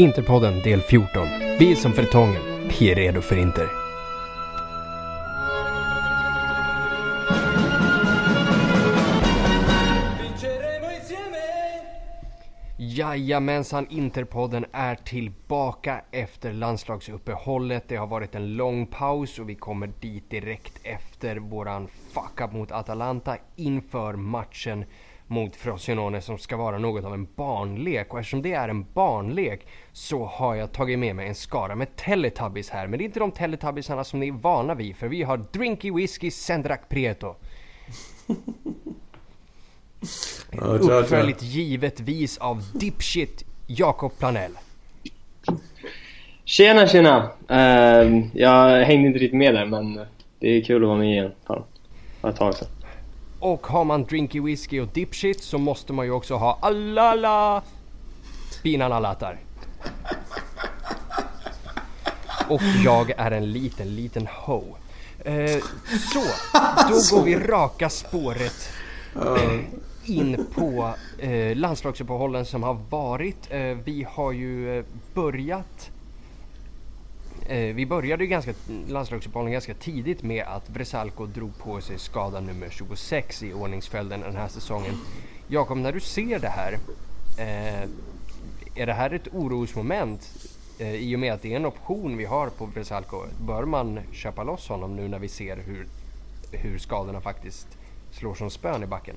Interpodden del 14. Vi är som Fretongen. Vi är redo för Inter. Jajamensan, Interpodden är tillbaka efter landslagsuppehållet. Det har varit en lång paus och vi kommer dit direkt efter våran fuck-up mot Atalanta inför matchen mot Frosinone som ska vara något av en barnlek. Och eftersom det är en barnlek så har jag tagit med mig en skara med Teletubbies här. Men det är inte de Teletubbiesarna som ni är vana vid för vi har Drinky Whiskey Sendrak Prieto. Uppföljligt givetvis av Dipshit Jakob Planell. Tjena tjena! Uh, jag hängde inte riktigt med där men det är kul att vara med igen. Fan. Det var ett tag sedan. Och har man Drinky whisky och Dipshit så måste man ju också ha Alala Binan Alatar. Och jag är en liten, liten ho. Eh, så, då går vi raka spåret eh, in på eh, landslagsuppehållen som har varit. Eh, vi har ju eh, börjat Eh, Eh, vi började ju ganska, landslagsuppehållen ganska tidigt med att Bresalko drog på sig skada nummer 26 i ordningsföljden den här säsongen. Jakob, när du ser det här, eh, är det här ett orosmoment eh, i och med att det är en option vi har på Bresalko? Bör man köpa loss honom nu när vi ser hur, hur skadorna faktiskt slår som spön i backen?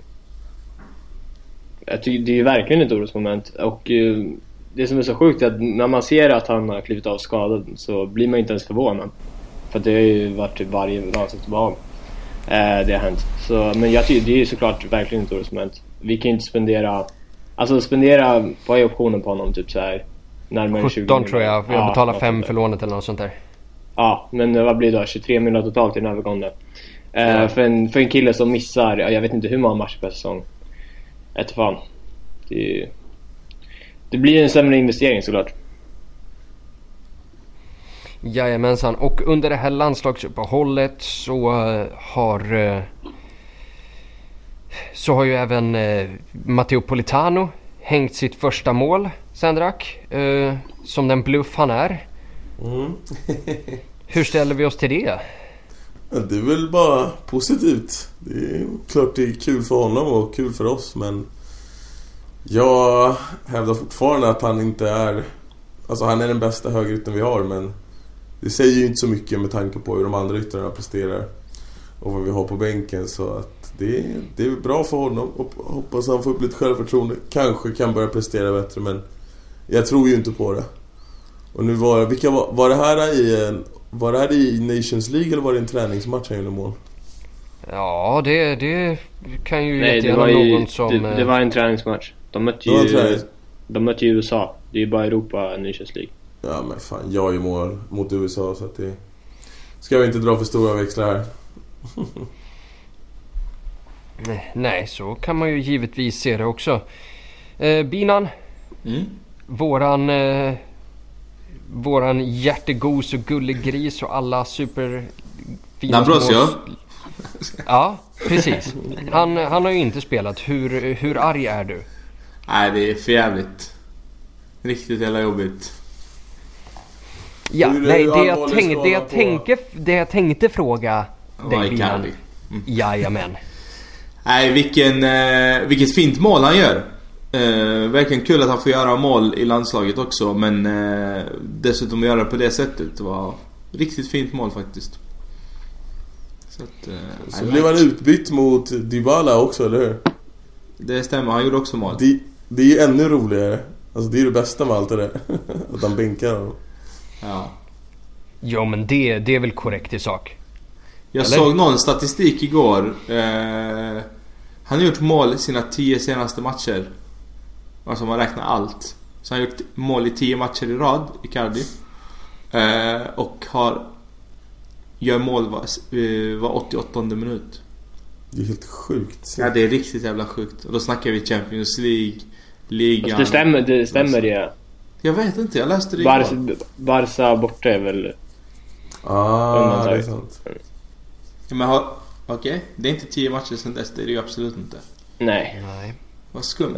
Jag tycker det är ju verkligen ett orosmoment och eh, det som är så sjukt är att när man ser att han har klivit av skadad så blir man inte ens förvånad. För det har ju varit typ varje landslagsuppehåll eh, det har hänt. Så, men jag tycker det är ju såklart verkligen ett orosmoment. Vi kan ju inte spendera... Alltså spendera, vad är optionen på honom? Typ så här närmare 20 17 tror jag, jag Ja, betalar något 5 sånt för lånet eller något sånt där. Ja, men vad blir det då? 23 miljoner totalt i den övergången. Eh, för, en, för en kille som missar, ja, jag vet inte hur många matcher per säsong. Ett fan. Det, är ju- det blir en sämre investering såklart. Jajamensan, och under det här landslagsuppehållet så eh, har eh, så har ju även eh, Matteo Politano hängt sitt första mål, Sandrak, eh, som den bluff han är. Mm. Hur ställer vi oss till det? Det är väl bara positivt. Det är klart det är kul för honom och kul för oss men Jag hävdar fortfarande att han inte är Alltså han är den bästa högerytten vi har men Det säger ju inte så mycket med tanke på hur de andra yttrarna presterar Och vad vi har på bänken så att det, är- det är bra för honom och hoppas han får upp lite självförtroende Kanske kan börja prestera bättre men Jag tror ju inte på det Och nu var, vilka var, var det här i en var det här i Nations League eller var det en träningsmatch han gjorde mål? Ja, det, det kan ju Nej, det jättegärna var, någon som... det, det var en träningsmatch. De mötte ju, de mötte ju USA. Det är ju bara Europa Nations League. Ja men fan, jag är mål mot USA så att det... Ska vi inte dra för stora växlar här? Nej, så kan man ju givetvis se det också. Eh, Binan, Mm. våran... Eh, våran hjärtegos och gullegris och alla super... små- Ja, precis. Han, han har ju inte spelat. Hur, hur arg är du? Nej, det är för jävligt. Riktigt jävla jobbigt. Ja, Hur- nej, hur det jag, tänk, det, jag tänker, det jag tänkte fråga dig. Icardi. Mm. Jajamän. Nej, vilken, eh, vilket fint mål han gör. Eh, verkligen kul att han får göra mål i landslaget också men eh, dessutom göra det på det sättet var riktigt fint mål faktiskt. Så att, eh, Så blev han utbytt mot Dybala också, eller hur? Det stämmer, han gjorde också mål. Det, det är ju ännu roligare. Alltså det är det bästa med allt det där. Att han bänkar honom. Ja. Jo men det, det är väl korrekt i sak. Jag Eller? såg någon statistik igår. Eh, han har gjort mål i sina tio senaste matcher. Alltså man räknar allt. Så han har gjort mål i tio matcher i rad, Icardi. Eh, och har... Gör mål var, eh, var 88 minut. Det är helt sjukt. Ja det är riktigt jävla sjukt. Och då snackar vi Champions League, ligan. Alltså, det stämmer, det stämmer det. Jag vet inte, jag läste det igår. Barca, Barca borta är väl... Ah, det är sant. Ja, men har... Okej, det är inte tio matcher sedan dess. Det är det ju absolut inte. Nej. Nej. Vad skumt.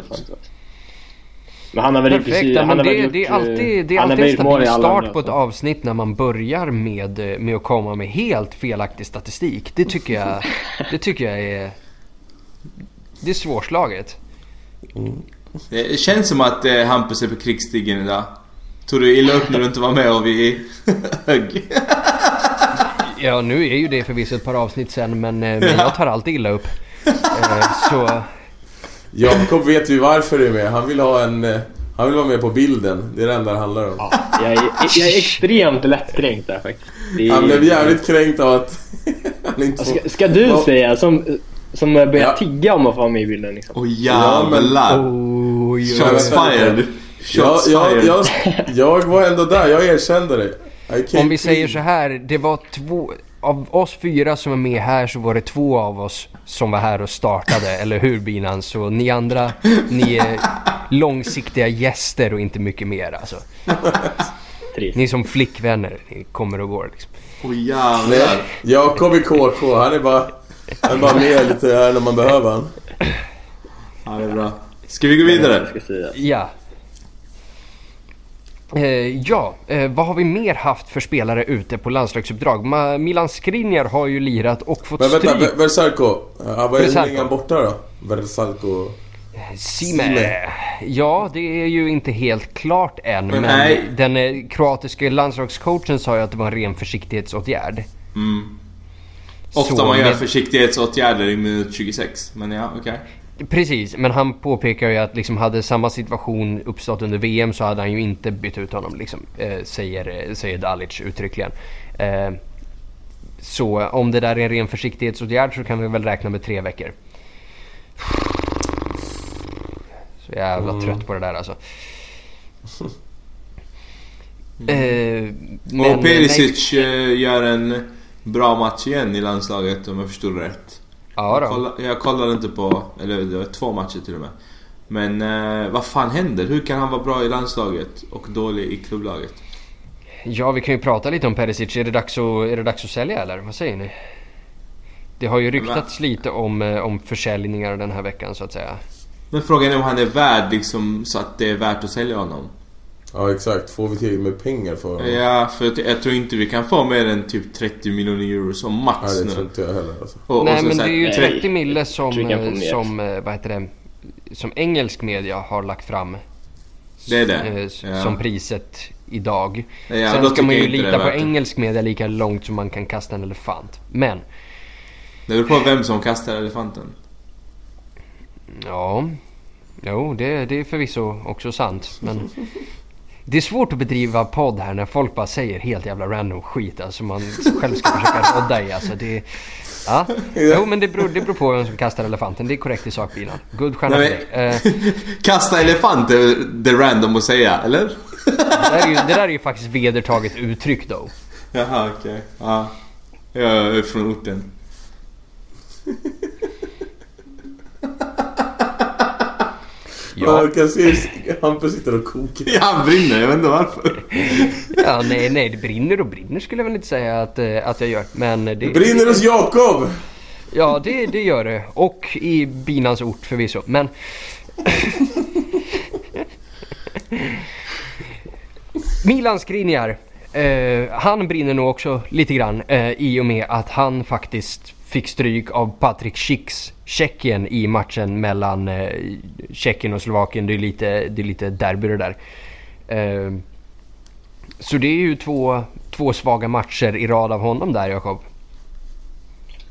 Men han har väl Perfekt, precis, ja, han har det, gjort, det är alltid, det är alltid en stabil start på ett avsnitt när man börjar med, eh, med att komma med helt felaktig statistik. Det tycker jag, det tycker jag är... Det är svårslaget. Det känns som att eh, Hampus är på krigsstigen idag. Tog du illa upp när du inte var med och vi högg? Ja, nu är ju det förvisso ett par avsnitt sen men, eh, men jag tar alltid illa upp. Eh, Så... Jakob vet ju varför du är med. Han vill ha en... eh, Han vill vara med på bilden. Det är det enda det handlar om. Ja, jag, är, jag är extremt lättkränkt där faktiskt. Är- Han blev jävligt kränkt av att han inte får... Ska, ska du säga som, som börjar Ja. tigga om att få vara med i bilden liksom? Åh jävlar! Oj, oj, Shots fired! Jag, Shots jag, fired! jag, jag var ändå där, jag erkände det. Om vi säger så här, det var två... Av oss fyra som är med här så var det två av oss som var här och startade, eller hur Binan? Så ni andra, ni är långsiktiga gäster och inte mycket mer alltså. Trist. Ni är som flickvänner, ni kommer och går liksom. Åh jävlar! Jakob är KK, han är bara... Han är bara med lite här när man behöver han. Ja, det är bra. Ska vi gå vidare? Ja. Eh, ja, eh, vad har vi mer haft för spelare ute på landslagsuppdrag? Ma- Milan Skriniar har ju lirat och fått Men vänta, stryk. Ver- Versalco. Ja, vad är Versalco. hur länge är han borta då? Versalco. Sime. Sime. Ja, det är ju inte helt klart än. Men, nej. den eh, kroatiska landslagscoachen sa ju att det var en ren försiktighetsåtgärd. Mm. Ofta Så man gör med- försiktighetsåtgärder i minut 26. Men ja, okej. Precis, men han påpekar ju att liksom hade samma situation uppstått under VM så hade han ju inte bytt ut honom liksom, eh, säger, eh, säger Dalic uttryckligen. Eh, så om det där är en ren försiktighetsåtgärd så kan vi väl räkna med tre veckor. Så jävla Mm. trött på det där alltså. Eh, men, och Perisic eh, gör en bra match igen i landslaget om jag förstod rätt. Ja Jag, då. kolla, jag kollade inte på, eller det var två matcher till och med. Men eh, vad fan händer? Hur kan han vara bra i landslaget och dålig i klubblaget? Ja, vi kan ju prata lite om Perisic. Är det dags att, är det dags att sälja eller? Vad säger ni? Det har ju ryktats lite om, eh, om försäljningar den här veckan så att säga. Men frågan är om han är värd liksom så att det är värt att sälja honom. Ja exakt, får vi tillräckligt med pengar för honom? Ja, för att jag tror inte vi kan få mer än typ 30 miljoner euro som max Nej, det nu. tror inte jag heller alltså. Och, Nej och så men det är ju nej, 30 mille som, eh, som, eh, vad heter det, som engelsk media har lagt fram. Det är det? eh, Ja. Som priset idag. Ja, Sen ska man jag ju lita på engelsk media lika långt som man kan kasta en elefant. Men, Det beror på vem som kastar elefanten. ja. Jo, det, det är förvisso också sant. Men det är svårt att bedriva podd här när folk bara säger helt jävla random skit. Alltså man själv ska försöka rodda i. Alltså det, ja. Jo men det beror, det beror på vem som kastar elefanten. Det är korrekt i sak bilen. Guldstjärna Nej, dig. Eh, Kasta elefant är det random att säga, eller? det, där är ju, det där är ju faktiskt vedertaget uttryck då. Jaha, okej. Ja. Jag är från orten. Ja. Jag kan se Hampus sitter och kokar. Ja, han brinner. Jag vet inte varför. ja nej, nej det brinner och brinner skulle jag väl inte säga att, eh, att jag gör. Men det, Brinner hos Jakob! Ja, det, det gör det. Och i binans ort förvisso. Men... Milan Skriniar. Eh, han brinner nog också lite grann eh, i och med att han faktiskt fick stryk av Patrik Schiks, Tjeckien, i matchen mellan eh, Tjeckien och Slovakien. Det är lite, det är lite derby det där. Eh, så det är ju två, två svaga matcher i rad av honom där, Jakob.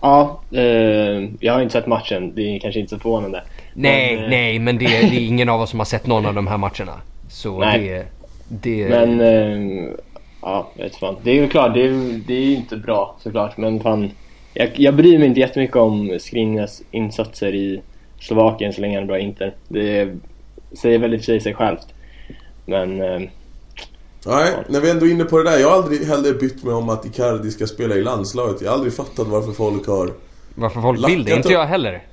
Ja, eh, jag har inte sett matchen. Det är kanske inte så förvånande. Nej, Men, eh, nej, men det, det är ingen av oss som har sett någon av de här matcherna. Så Nej. det... det Men, eh, ja, jag vet fan. Det är ju klart, det är, det är inte bra såklart. Men fan, jag, jag bryr mig inte jättemycket om Skriniars insatser i Slovakien så länge han är bra Inter. Det säger väl i och för sig sig självt. Men, eh, Nej, när vi ändå är inne på det där. Jag har aldrig heller bytt mig om att Icardi ska spela i landslaget. Jag har aldrig fattat varför folk har... varför folk vill det? Inte jag heller.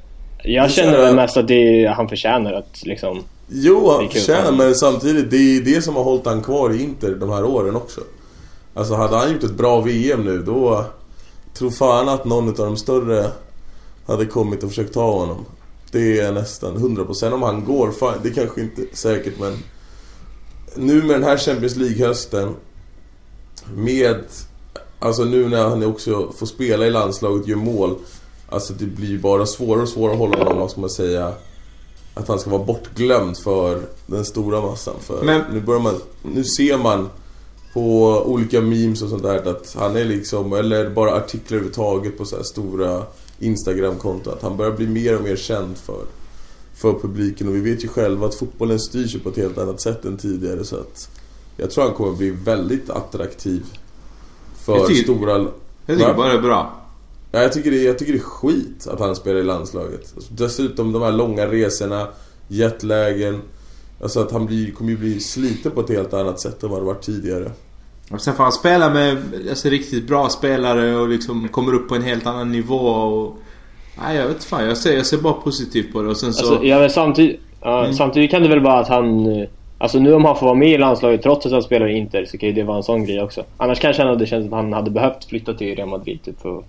jag känner väl mest att det är, han förtjänar att liksom... Jo, han förtjänar men samtidigt, det är det som har hållit han kvar i Inter de här åren också. Alltså hade han gjort ett bra VM nu då... Tror fan att någon av de större hade kommit och försökt ta honom. Det är nästan 100% om han går, fan, det är kanske inte säkert men... nu med den här Champions League-hösten med... Alltså nu när han också får spela i landslaget gör mål. Alltså det blir ju bara svårare och svårare att hålla honom, vad ska man säga... Att han ska vara bortglömd för den stora massan. För Men- nu börjar man... Nu ser man på olika memes och sånt där att han är liksom, eller bara artiklar överhuvudtaget på så här stora Instagram-konton. Att han börjar bli mer och mer känd för, för publiken. Och vi vet ju själva att fotbollen styrs ju på ett helt annat sätt än tidigare. Så att jag tror han kommer bli väldigt attraktiv för Jag tycker- stora... Jag tycker bara det är bra. Ja, jag, tycker det, jag tycker det är skit att han spelar i landslaget. Dessutom de här långa resorna, jetlägen. Alltså att han blir, kommer ju bli sliten på ett helt annat sätt än vad det varit tidigare. Och sen får han spela med alltså, riktigt bra spelare och liksom kommer upp på en helt annan nivå och... Nej jag vet inte fan, jag ser, jag ser bara positivt på det och sen så... Alltså, ja, men samtidigt, ja, Mm. samtidigt kan det väl vara att han... eh, Alltså nu om han får vara med i landslaget trots att han spelar i Inter så kan ju det vara en sån grej också. Annars kanske han hade känt att han hade behövt flytta till Real Madrid typ för...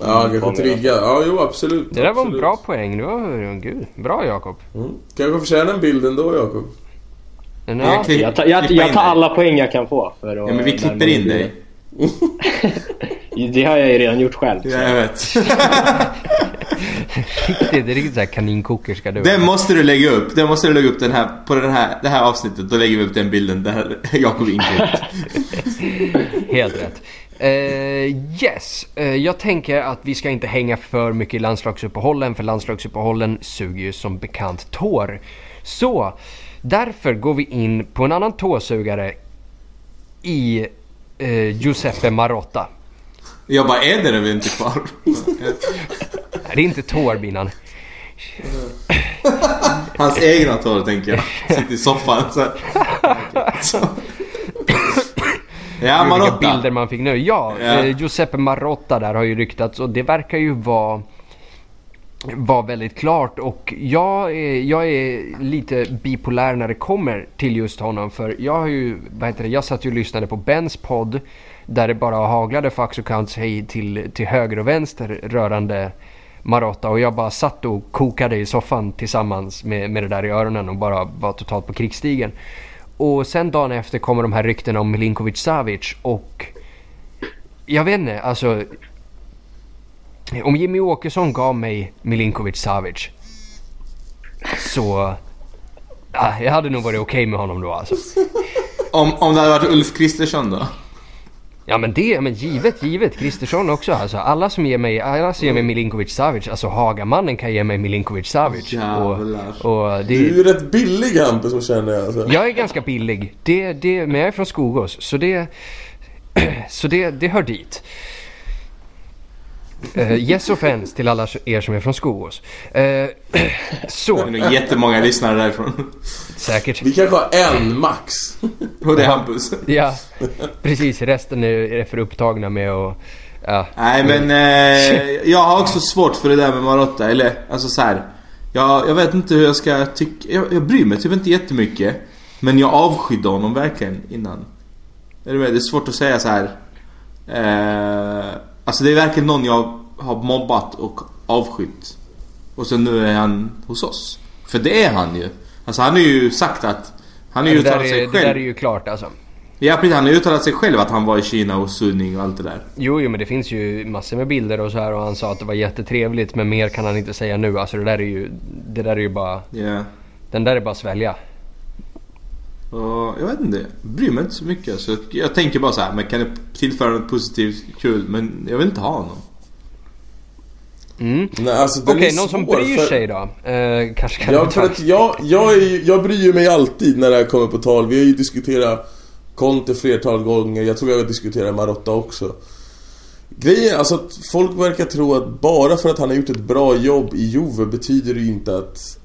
Ja, kanske trigga. Ja, jo absolut. Det där var en absolut. bra poäng. Det var, gud, bra Jakob. Mm. Kanske förtjänar en bild ändå, Jakob. Jag Ja, klipp- Jag tar, jag, jag tar alla poäng jag kan få för att... Ja men vi klipper in dig. Det har jag ju redan gjort själv. Ja, jag vet. riktigt, det är riktigt såhär kaninkokerska du. Den måste du lägga upp. Den måste du lägga upp den här, på den här, det här avsnittet. Då lägger vi upp den bilden där Jakob är inklippt. Helt rätt. Eh, yes, Eh, jag tänker att vi ska inte hänga för mycket i landslagsuppehållen för landslagsuppehållen suger ju som bekant tår. Så därför går vi in på en annan tåsugare i eh, Giuseppe Marotta. Jag bara, är det vi inte kvar? Det är inte tår Binan. Hans egna tår tänker jag. Sitter i soffan så här. Så. Ja, Hur Vilka bilder man fick nu. Ja, Ja. Eh, Giuseppe Marotta där har ju ryktats och det verkar ju vara var väldigt klart och jag är, jag är lite bipolär när det kommer till just honom för jag har ju, vad heter det, jag satt ju och lyssnade på Bens podd där det bara haglade fax och counts hej till, till höger och vänster rörande Marotta och jag bara satt och kokade i soffan tillsammans med, med det där i öronen och bara var totalt på krigsstigen. Och sen dagen efter kommer de här ryktena om Milinkovic Savic och jag vet inte, alltså om Jimmy Åkesson gav mig Milinkovic Savic så... Ja, jag hade nog varit okej med honom då alltså. Om, om det hade varit Ulf Kristersson då? Ja men det, men givet, givet. Kristersson också alltså. Alla som ger mig, alla som ger mig Milinkovic Savic, alltså Hagamannen kan ge mig Milinkovic Savic. Jävlar. Och, och Du är ju det, rätt billig Hampus, så känner jag. Alltså. jag är ganska billig. Det, det, men jag är från Skogås, så det... Så det, det hör dit. Uh, yes offense till alla er som är från Skogås. Uh, så, Det är nog jättemånga lyssnare därifrån. säkert. Vi kanske har en max. Och det är Hampus. Ja, precis. Resten är, är för upptagna med att... Ja. Nej men eh, jag har också svårt för det där med Marotta. Eller alltså så här. Jag, jag vet inte hur jag ska tycka. Jag, jag bryr mig typ inte jättemycket. Men jag avskydde honom verkligen innan. Är du med? Det är svårt att säga så här. Eh, alltså det är verkligen någon jag har mobbat och avskytt. Och så nu är han hos oss. För det är han ju. Alltså han har ju sagt att... Han har ju uttalat sig är, det där själv. är ju klart alltså. Ja precis, han har uttalat sig själv att han var i Kina och Sunning och allt det där. Jo, jo, men det finns ju massor med bilder och så här och han sa att det var jättetrevligt men mer kan han inte säga nu. Alltså det där är ju, det där är ju bara, Ja. den där är bara att svälja. Jag vet inte, jag bryr mig inte så mycket. Så jag tänker bara så här, men kan det tillföra något positivt, kul, men jag vill inte ha honom. Mm. Nej, alltså, Okej, är någon som bryr för- sig då? Eh, kanske kan Ja, för att jag, jag, är, jag bryr mig alltid när det här kommer på tal. Vi har ju diskuterat Conte flertal gånger. Jag tror vi har diskuterat Marotta också. Grejen är alltså att folk verkar tro att bara för att han har gjort ett bra jobb i Juve betyder det ju inte att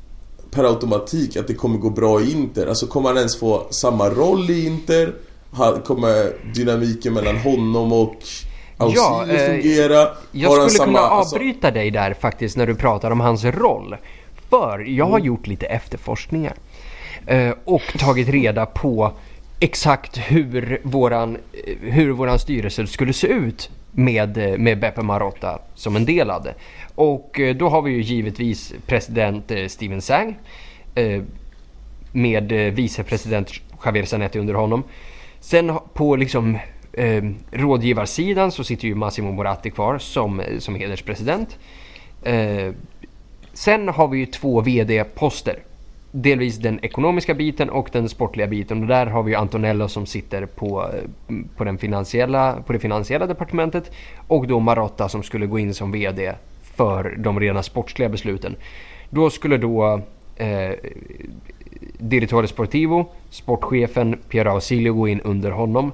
per automatik att det kommer gå bra i Inter. Alltså kommer han ens få samma roll i Inter? Kommer dynamiken mellan honom och Ausilio Ja, eh, fungera? Jag skulle kunna alltså- avbryta dig där faktiskt när du pratar om hans roll. För jag har gjort lite efterforskningar. eh, Och tagit reda på exakt hur våran, eh, hur våran styrelse skulle se ut med, med Beppe Marotta som en del av det. Och eh, då har vi ju givetvis president eh, Steven Sang. Eh, med vicepresident Javier Zanetti under honom. Sen på liksom eh, rådgivarsidan så sitter ju Massimo Moratti kvar som, som hederspresident. Eh, sen har vi ju två VD-poster. Delvis den ekonomiska biten och den sportliga biten. Och där har vi Antonello som sitter på, på, den finansiella, på det finansiella departementet. Och då Marotta som skulle gå in som VD för de rena sportsliga besluten. Då skulle då eh, Direttore Sportivo, sportchefen Piero Ausilio gå in under honom.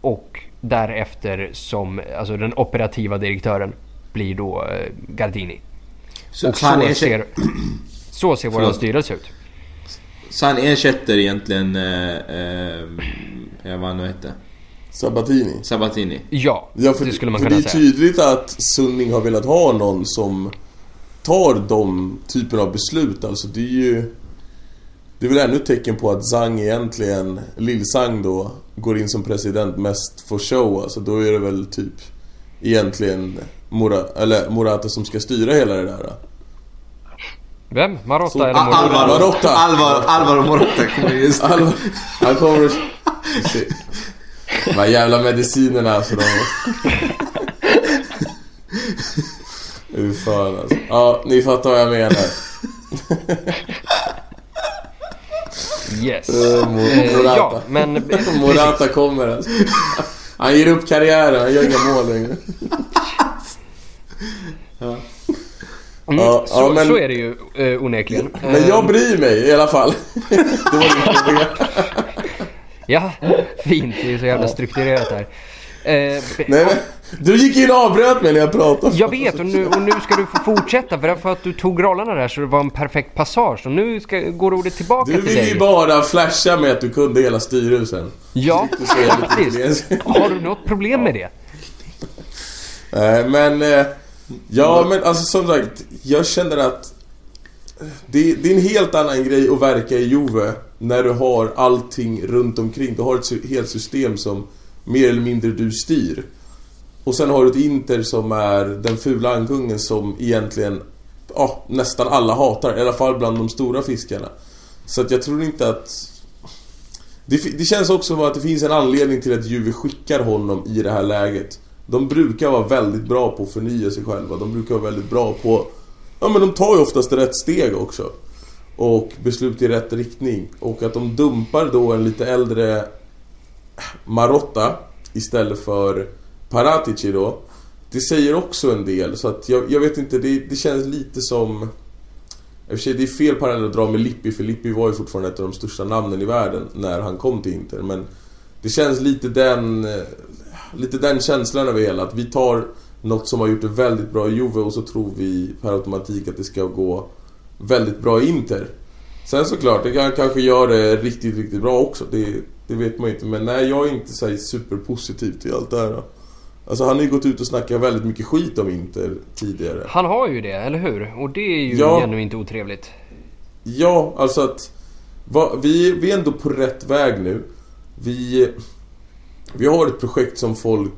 Och därefter som, alltså den operativa direktören blir då eh, Gardini. Så, och så, han ersätter, ser, så ser vår styrelse ut. så han ersätter egentligen... Eh, eh, vad han nu hette. Sabatini. Sabatini. Ja, Ja, för, det skulle man kunna det är säga. tydligt att Sunning har velat ha någon som tar de typen av beslut. Alltså det är ju... Det är väl ännu ett tecken på att Zhang egentligen, Lill-Zhang då, går in som president mest för show. Alltså då är det väl typ egentligen Mora, eller Morata som ska styra hela det där. Vem? Marotta Så- eller Mourinho? Alvaro. Marotta. Alvaro, Alvaro Morata kommer just Alva, han kommer. De här jävla medicinerna alltså de... Hur fan alltså. Ja, ni fattar vad jag menar. Yes. Eh, Morata. ja, men... Morata kommer alltså. Han ger upp karriären, han gör inga mål längre. Mm, Ja, så, ja, men- så är det ju eh, onekligen. Men jag Eh, bryr mig i alla fall. Det var det. Ja, fint. Det är så jävla strukturerat här. Eh, Nej men, du gick in och avbröt mig när jag pratade. Jag vet och nu, och nu ska du få fortsätta för, för att du tog rollerna där så det var en perfekt passage. Och nu ska, går ordet tillbaka Du till vill dig. ju bara flasha med att du kunde hela styrelsen. Ja, Du faktiskt. Har du något problem med det? Nej men... eh, Ja men alltså som sagt, jag känner att... Det, det är en helt annan grej att verka i Juve när du har allting runt omkring. Du har ett helt system som mer eller mindre du styr. Och sen har du ett Inter som är den fula ankungen som egentligen ja, nästan alla hatar. I alla fall bland de stora fiskarna. Så att jag tror inte att... Det, det känns också som att det finns en anledning till att Juve skickar honom i det här läget. De brukar vara väldigt bra på att förnya sig själva. De brukar vara väldigt bra på... Ja men de tar ju oftast rätt steg också. Och beslut i rätt riktning. Och att de dumpar då en lite äldre Marotta istället för Paratici då. Det säger också en del. Så att jag, jag vet inte, det, det känns lite som... I och för sig, det är fel parallell att dra med Lippi för Lippi var ju fortfarande ett av de största namnen i världen när han kom till Inter. Men det känns lite den... Lite den känslan över hela. Att vi tar något som har gjort det väldigt bra i Juve och så tror vi per automatik att det ska gå väldigt bra i Inter. Sen såklart, det kan kanske göra det riktigt, riktigt bra också. Det, det vet man inte. Men nej, jag är inte så superpositiv till allt det här. Alltså han har ju gått ut och snackat väldigt mycket skit om Inter tidigare. Han har ju det, eller hur? Och det är ju Ja. genuint otrevligt. Ja, alltså att... Va, vi, vi är ändå på rätt väg nu. Vi, vi har ett projekt som folk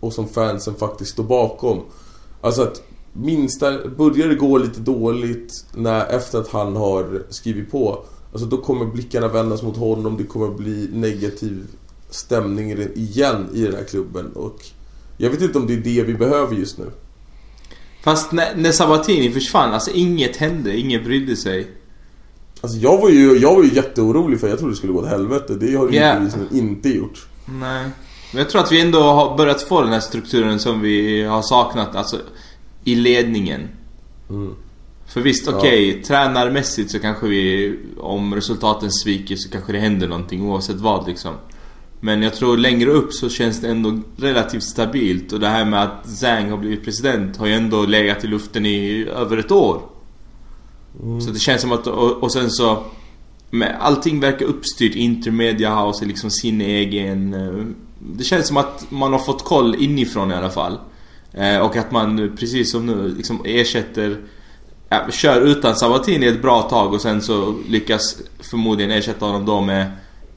och som fansen faktiskt står bakom. Alltså att minsta... Börjar det gå lite dåligt när, efter att han har skrivit på. Alltså då kommer blickarna vändas mot honom. Det kommer bli negativ stämning igen i den här klubben. Och jag vet inte om det är det vi behöver just nu. Fast när, när Sabatini försvann, alltså inget hände, ingen brydde sig. Alltså jag var ju, jag var ju jätteorolig för jag trodde det skulle gå åt helvete. Det har Ja. yeah. inte gjort. Nej. Men jag tror att vi ändå har börjat få den här strukturen som vi har saknat, alltså i ledningen. Mm. För visst, okej, tränarmässigt så kanske vi, om resultaten sviker så kanske det händer någonting oavsett vad liksom. Men jag tror längre upp så känns det ändå relativt stabilt och det här med att Zhang har blivit president har ju ändå legat i luften i över ett år. Så det känns som att, och, och sen så med, Allting verkar uppstyrt, Intermedia House är liksom sin egen... eh, Det känns som att man har fått koll inifrån i alla fall. Eh, och att man nu, precis som nu, liksom ersätter... Ja, kör utan Sabatini ett bra tag och sen så lyckas förmodligen ersätta honom då med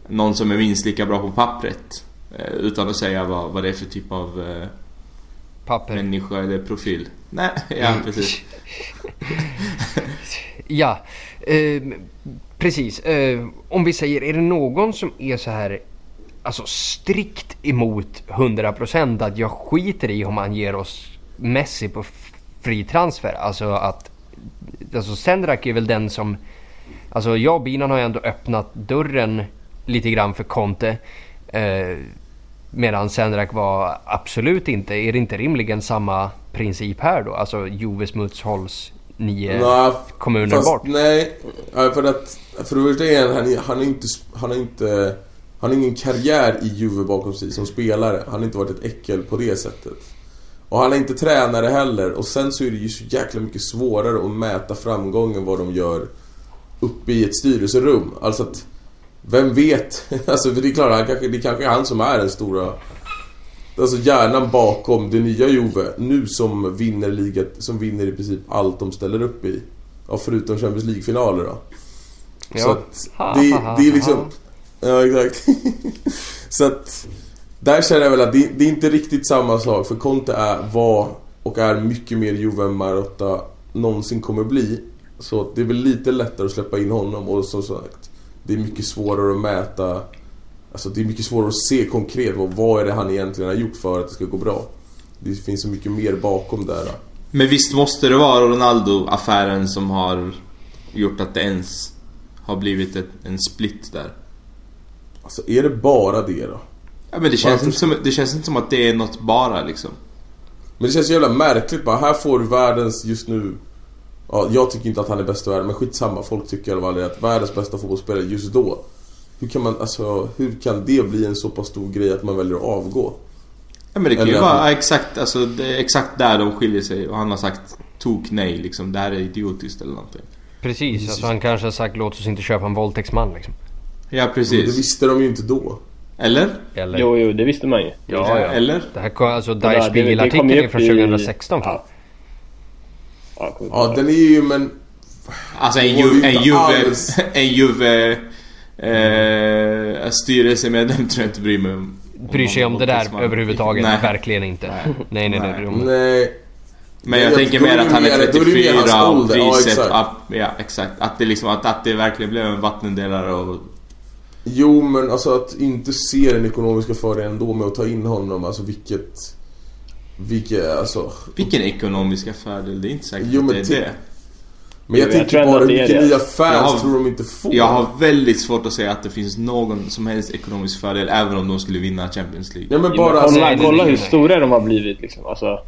någon som är minst lika bra på pappret. Eh, utan att säga vad, vad det är för typ av eh, Papper. människa eller profil. Nej, ja precis. Ja, Eh, precis. Eh, om vi säger, är det någon som är så här alltså strikt emot 100% att jag skiter i om han ger oss Messi på fri transfer. Alltså att... Alltså Sendrak är väl den som... Alltså jag och Binan har ju ändå öppnat dörren lite grann för Conte. Eh, medan Sendrak var absolut inte... Är det inte rimligen samma princip här då? Alltså Juve smuts hålls nio Nej, kommuner fast bort. Nej, för att... För det första är han, han, är- är inte... Han har inte... Han har ingen karriär i Juve bakom sig som spelare. Han har inte varit ett äckel på det sättet. Och han är inte tränare heller. Och sen så är det ju så jäkla mycket svårare att mäta framgången vad de gör uppe i ett styrelserum. Alltså att... Vem vet? Alltså för det är klart, han kanske, det kanske är han som är den stora... Alltså hjärnan bakom det nya Juve nu som vinner ligat, som vinner i princip allt de ställer upp i. Ja, förutom Champions League-finaler då. Ja. Så att det, det är liksom... Ja, exakt. så att... Där känner jag väl att det, det är inte riktigt samma sak för Conte är, var och är mycket mer Juve än Marotta någonsin kommer bli. Så det är väl lite lättare att släppa in honom och som sagt Det är mycket svårare att mäta Alltså det är mycket svårare att se konkret vad, vad är det han egentligen har gjort för att det ska gå bra. Det finns så mycket mer bakom där. Men visst måste det vara Ronaldo-affären som har gjort att det ens har blivit ett, en split där? Alltså är det bara det då? Ja, men det känns, Varför- inte som, det känns inte som att det är något bara liksom. Men det känns jävla märkligt bara. Här får du världens just nu... Ja, jag tycker inte att han är bäst i världen, men skitsamma. Folk tycker i alla fall att världens bästa fotbollsspelare just då. Hur kan man, alltså, hur kan det bli en så pass stor grej att man väljer att avgå? Ja men det kan ju Eller- vara exakt, alltså, det är exakt där de skiljer sig och han har sagt tok nej liksom. Det här är idiotiskt eller någonting. Precis, alltså han kanske har sagt låt oss inte köpa en våldtäktsman liksom. Ja Men det precis. visste de ju inte då. Eller? Eller? Jo, jo, det visste man ju. Ja, ja. Eller? Det här kom, alltså kom Spiegel-artikeln är från i- 2016 fan. Ja. Ja, den är ju men... Alltså en Juve... En Juve... En Juve... Eh, styrelsemedlem tror jag inte bryr mig om. Bryr sig om det där överhuvudtaget. Nej. Verkligen inte. Nej, nej, nej. Nej. Nej. Men jag Jag- tänker mer att han är mer- då är det mer 34 hans och ålder. Ja, priset exakt. upp. Ja exakt. Att det liksom att, att det verkligen blev en vattendelare och... Jo, men alltså att inte se den ekonomiska fördelen ändå med att ta in honom. Alltså vilket... Vilket, alltså... Vilken ekonomiska fördel, det är inte säkert Jo, att men det är det. Men jag jag tänker bara hur mycket det. nya fans har- tror de inte får. Jag har väldigt svårt att säga att det finns någon som helst ekonomisk fördel även om de skulle vinna Champions League. Ja men Jo, bara men alltså, kolla, nej, kolla hur stora de har blivit liksom. Alltså,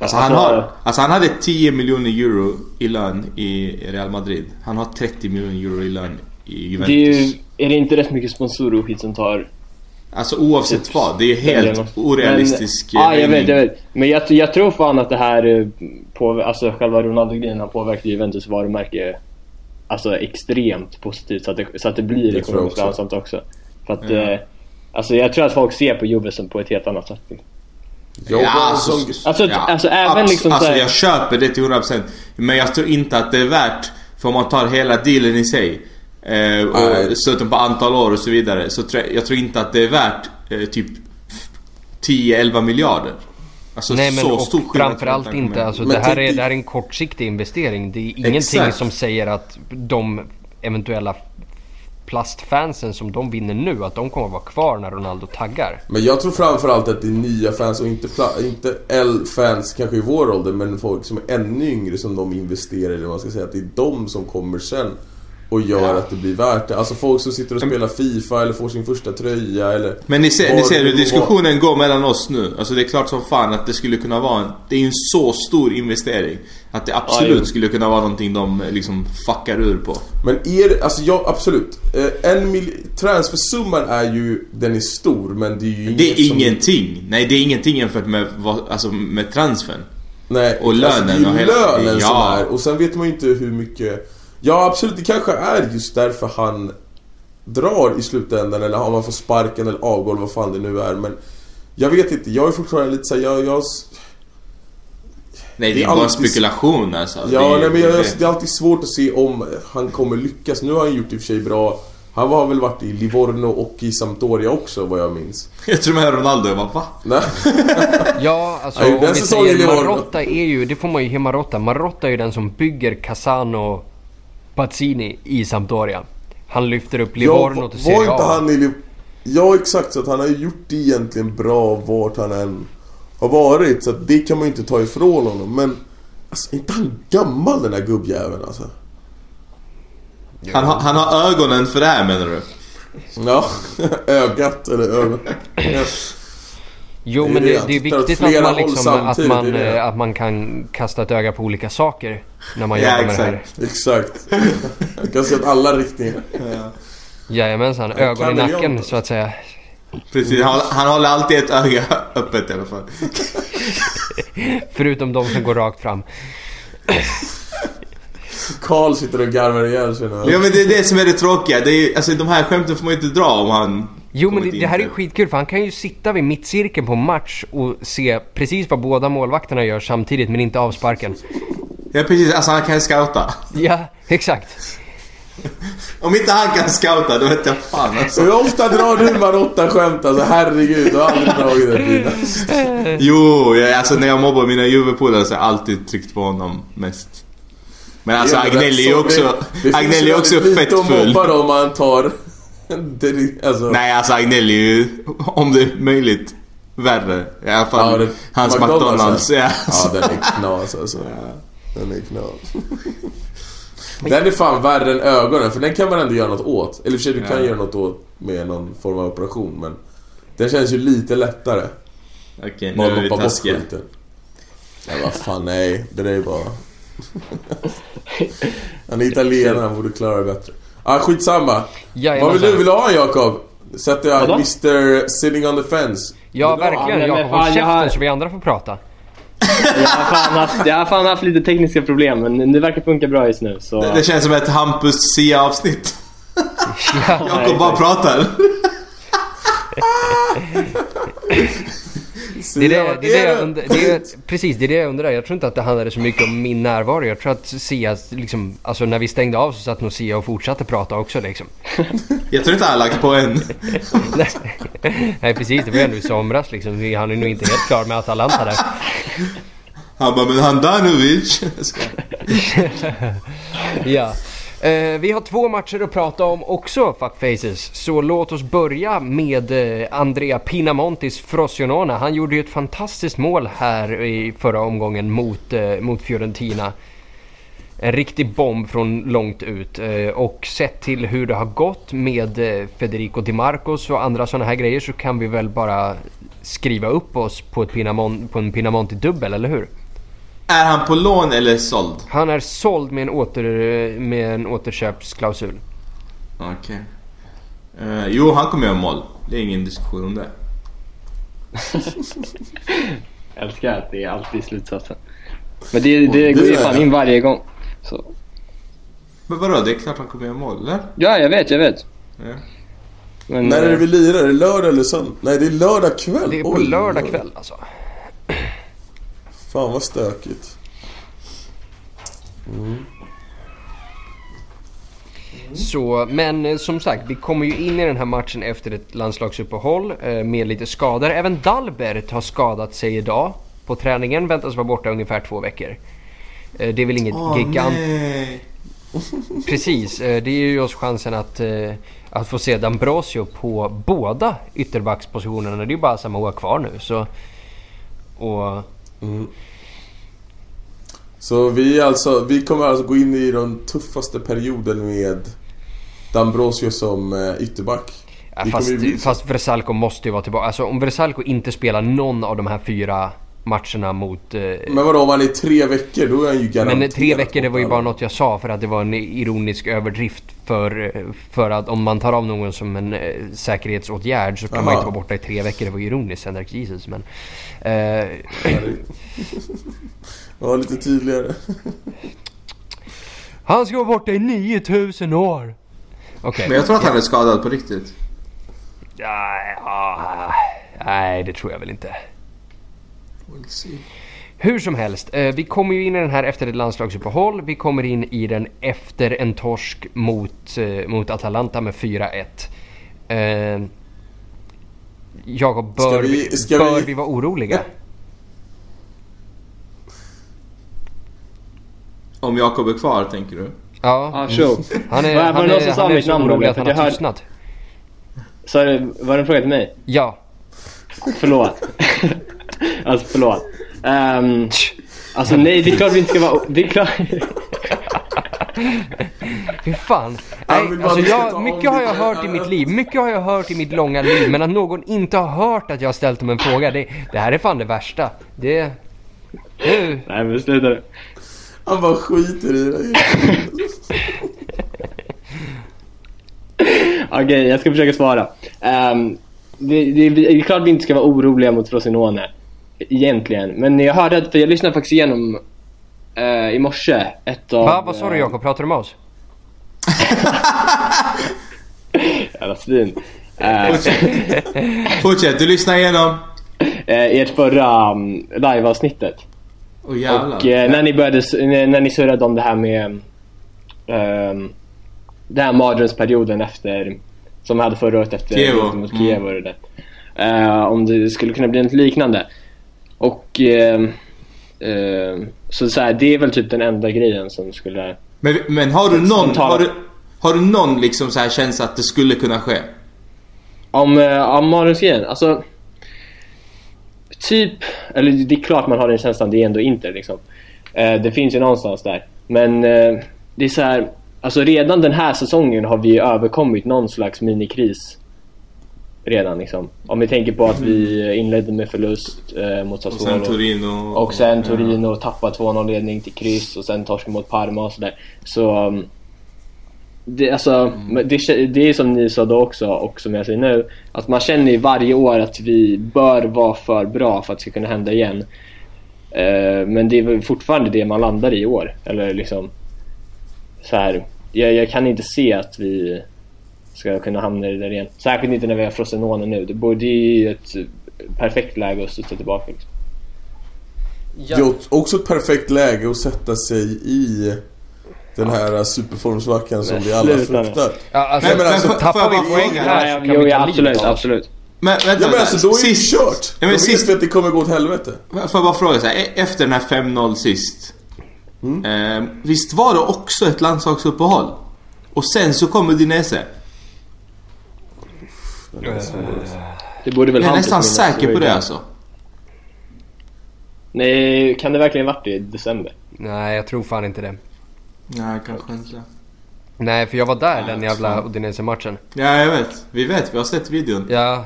Alltså han, har, alltså han hade 10 miljoner euro i lön i Real Madrid. Han har 30 miljoner euro i lön i Det är Juventus. ju... Är det inte rätt mycket sponsorer och skit som tar... Alltså oavsett vad, det är helt orealistisk Men, ja, jag höjning. vet, jag vet. Men jag, jag tror fan att det här... eh, På, alltså själva Ronaldo-grejen har påverkat Juventus varumärke Alltså extremt positivt så att det, så att det blir Det ekonomiskt också. lönsamt också. För att... Ja. Eh, alltså jag tror att folk ser på Juve som på ett helt annat sätt. Ja, bara alltså, som, Alltså, alltså, även liksom alltså här- jag köper det till 100% Men jag tror inte att det är värt För om man tar hela dealen i sig eh. Och slutet på antal år och så vidare Så tror jag, jag tror inte att det är värt eh, typ 10-11 miljarder Alltså Nej men så och stor jag framförallt inte, alltså Men det här, är, det här är en kortsiktig investering. Det är ingenting Exakt. som säger att de eventuella plastfansen som de vinner nu, att de kommer att vara kvar när Ronaldo taggar. Men jag tror framförallt att det är nya fans och inte, inte L-fans kanske i vår ålder men folk som är ännu yngre som de investerar i. eller vad Man ska säga att det är de som kommer sen och gör Ja. att det blir värt det. Alltså folk som sitter och spelar FIFA eller får sin första tröja eller... Men ni ser, ni ser hur diskussionen går mellan oss nu. Alltså det är klart som fan att det skulle kunna vara en... Det är ju en så stor investering. Att det absolut Ja, skulle kunna vara någonting de eh, liksom fuckar ur på. Men är det, alltså ja absolut. Eh, En mil- transfersumman är ju, den är stor men det är ju Det inget är som- ingenting. Nej det är ingenting jämfört med, alltså, med transfern. Nej, Och lönen alltså, och det är hela- lönen som Ja. är. Och sen vet man ju inte hur mycket... Ja absolut, det kanske är just därför han drar i slutändan eller om man får sparken eller avgå eller vad fan det nu är. Men jag vet inte, jag är fortfarande lite såhär, jag, jag... Nej det Det är är bara alltid- Ja, spekulation alltså. det, nej, men jag, det, det är alltid svårt att se om han kommer lyckas. Nu har han gjort i och för sig bra. Han har väl varit i Livorno och i Sampdoria också vad jag minns. Jag tror med Ronaldo, jag bara va? Nej. Ja, alltså Ja, om den vi säger Marotta är ju, det får man ju ge Marotta. Marotta är ju den som bygger Casano Pazzini i Sampdoria. Han lyfter upp Ja, Livorno till var Serie inte A. han i Liv- Ja exakt, så att han har gjort det egentligen bra vart han än har varit. Så att det kan man ju inte ta ifrån honom. Men alltså, är inte han gammal den där gubbjäveln alltså? Han, har- han har ögonen för det här menar du? Ja, ögat eller ögon. Ja. Jo Det men det, det, är viktigt att man, liksom, att, man, det är det. eh, att man kan kasta ett öga på olika saker när man Ja, jobbar med det här. exakt. Exakt. Jag kan se åt alla riktningar. Jajamensan, Jag ögon i nacken väl så att säga. Precis, han, han håller alltid ett öga öppet i alla fall. Förutom de som går rakt fram. Karl sitter och garvar ihjäl sig nu. Ja men det är det som är det tråkiga. Det är, alltså de här skämten får man ju inte dra om han... Jo men det, det här är ju skitkul för han kan ju sitta vid mittcirkeln på match och se precis vad båda målvakterna gör samtidigt men inte avsparken. Ja precis, alltså han kan scouta. Ja, exakt. Om inte han kan scouta, då vet jag fan alltså. Hur ofta drar du Marotta-skämt alltså? Herregud, du har aldrig dragit det Tina. Jo, jag, alltså när jag mobbar mina Juve-polare så har jag alltid tryckt på honom mest. Men alltså Ja, men Agnelli är så också, det- det finns Agnelli ju är också väldigt lite fett att full. mobba då om man tar... Det, alltså, Nej alltså Agnelli är ju, om det är möjligt, värre. I alla fall Ja, det- hans McDonald's, McDonalds. ja. Ja, den är knas alltså. Den är knas. Den är fan värre än ögonen, för den kan man ändå göra något åt. Eller i och för sig, du kan Ja. göra något åt med någon form av operation, men... Den känns ju lite lättare. Okej, nu är vi bort taskiga. skiten. Nej, vad fan, nej. Det där är bara... Han är italienare, han borde klara det bättre. Ah, skitsamma. Jajamensan. Vad vill du? Vill du ha en Jakob? Sätter jag Vadå? Mr Sitting on the Fence. Ja, Vill du ha? verkligen. men Jakob, fan, håll jag käften så vi andra får prata. Jag har, fan haft, jag har fan haft lite tekniska problem men det verkar funka bra just nu så... Det, det känns som ett Hampus Sia-avsnitt. Ja. Jakob bara pratar. Det är det, Ja, det, är det, jag det. undrar, det är, precis, det är det jag undrar. Jag tror inte att det handlade så mycket om min närvaro. Jag tror att Sia, liksom, alltså när vi stängde av så satt nog Sia och fortsatte prata också liksom. Jag tror inte han har lagt på än. Nej precis, det var ändå i somras liksom. Han är nog inte helt klar med Atalanta där. Han bara, men Handanovic. Ja. Eh, vi har två matcher att prata om också fuckfaces. Så låt oss börja med eh, Andrea Pinamontis Frosinone. Han gjorde ju ett fantastiskt mål här i förra omgången mot, eh, mot Fiorentina. En riktig bomb från långt ut. Eh, och sett till hur det har gått med eh, Federico Di Marcos och andra sådana här grejer så kan vi väl bara skriva upp oss på, ett Pinamon- på en Pinamonti-dubbel, eller hur? Är han på lån eller såld? Han är såld med en, åter, med en återköpsklausul. Okej. Eh, jo, han kommer göra mål. Det är ingen diskussion om det. Jag älskar att det är alltid slutsatsen. Men det, det det går ju är fan in varje gång. Så. Men vadå, det är klart han kommer göra mål, eller? Ja, jag vet, jag vet. Ja. Men, När är det eh, vi lirar? Är det lördag eller söndag? Nej, det är lördag kväll. Det är på Oj, lördag kväll alltså. Fan vad stökigt. Så, men eh, som sagt, vi kommer ju in i den här matchen efter ett landslagsuppehåll eh, med lite skador. Även Dalbert har skadat sig idag. På träningen väntas vara borta ungefär två veckor. Eh, det är väl inget Åh gigant... nej. Precis, det ger ju oss chansen att, att få se Dambrosio på båda ytterbackspositionerna. Det är ju bara Samoa kvar nu så... Och... Så vi, alltså, vi kommer alltså gå in i den tuffaste perioden med Dambrosio som eh, ytterback. Ja, fast, fast Versalco måste ju vara tillbaka. Alltså om Versalco inte spelar någon av de här fyra matcherna mot... Eh, Men vadå, om han är tre veckor då är han ju garanterat men tre veckor det var ju bara något jag sa för att det var en ironisk överdrift för, eh, för att om man tar av någon som en eh, säkerhetsåtgärd så kan man Aha. inte vara borta i tre veckor. Det var ironiskt, Henrik Jesus men... Eh, Ja, lite tydligare. han ska vara borta i 9000 år! Okej. Men jag tror att han är skadad på riktigt. Ja, ja, nej, det tror jag väl inte. We'll see. Hur som helst, eh, vi kommer ju in i den här efter ett landslagsuppehåll. Vi kommer in i den efter en torsk mot, eh, mot Atalanta med 4-1. Eh, Jakob, bör, Ska vi- vi, ska bör vi- vi vara oroliga? Om Jakob är kvar, tänker du? Ja. Show. Han är, Var- var han det någon är, som sa han är mitt så namn, att han För har jag hör- tystnat. Så det, var det en fråga till mig? Ja. Förlåt. alltså förlåt. Um, alltså nej, det är klart vi inte ska vara... Det är klart... Fy fan. Nej, alltså jag, mycket har jag hört i mitt liv. Mycket har jag hört i mitt långa liv. Men att någon inte har hört att jag har ställt dem en fråga. Det, det här är fan det värsta. Det... Nu. nej men sluta. Han bara skiter i det. Okej, jag ska försöka svara. Ehm, det, det, det är klart vi inte ska vara oroliga mot Frosinone. Egentligen. Men jag hörde att, för jag lyssnade faktiskt igenom eh, i morse ett av... Va, vad sa du eh, Jakob? Pratar du med oss? Jävla svin. Eh, Fortsätt, du lyssnar igenom. eh, ert förra um, liveavsnittet. Jävlar. Och eh, när ni började, när, när ni surrade om det här med um, den här mardrömsperioden efter, som vi hade förra året efter Kiev. mot Mm. Kiev och det. Eh, om det skulle kunna bli något liknande. Och eh, eh, så, så här, det är väl typ den enda grejen som skulle... Men, men har du någon, har du, har du någon liksom så här känsla att det skulle kunna ske? Om, eh, om mardrömsgrejen, alltså... Typ, eller det är klart man har den känslan, det är ändå inte liksom. Eh, det finns ju någonstans där. Men eh, det är så här, alltså redan den här säsongen har vi överkommit någon slags minikris. Redan liksom. Om vi tänker på att vi inledde med förlust eh, mot Och sen Sassuolo. Torino. Och sen Torino tappar 2-0 ledning till kryss och sen torskar mot Parma och sådär. Så... um, Det, alltså, men det, det är som ni sa då också och som jag säger nu. Att man känner ju varje år att vi bör vara för bra för att det ska kunna hända igen. Eh, men det är väl fortfarande det man landar i år. Eller liksom... Så här, jag, jag kan inte se att vi ska kunna hamna i det där igen. Särskilt inte när vi har Frosinone nu. Det, borde, det är ju ett perfekt läge att studsa tillbaka. Liksom. Det är också ett perfekt läge att sätta sig i den här superformsvackan som vi alla fruktar. Ja, alltså, Nej, men alltså, tappar vi poäng här jo, ja, absolut, absolut. Men vänta, Ja men alltså då är det sist, kört! Ja, men vet sist- vi att det kommer gå åt helvete. Får jag bara fråga så här, e- efter den här 5-0 sist. Mm. Eh, visst var det också ett landslagsuppehåll? Och sen så kommer Dinese. Det borde väl Jag är nästan säker på ju det alltså. Nej, kan det verkligen varit i december? Nej, jag tror fan inte det. Nej, kanske inte. Nej, för jag var där den Nej, jävla fan. Udinese-matchen. Ja, jag vet. Vi vet, vi har sett videon. Ja.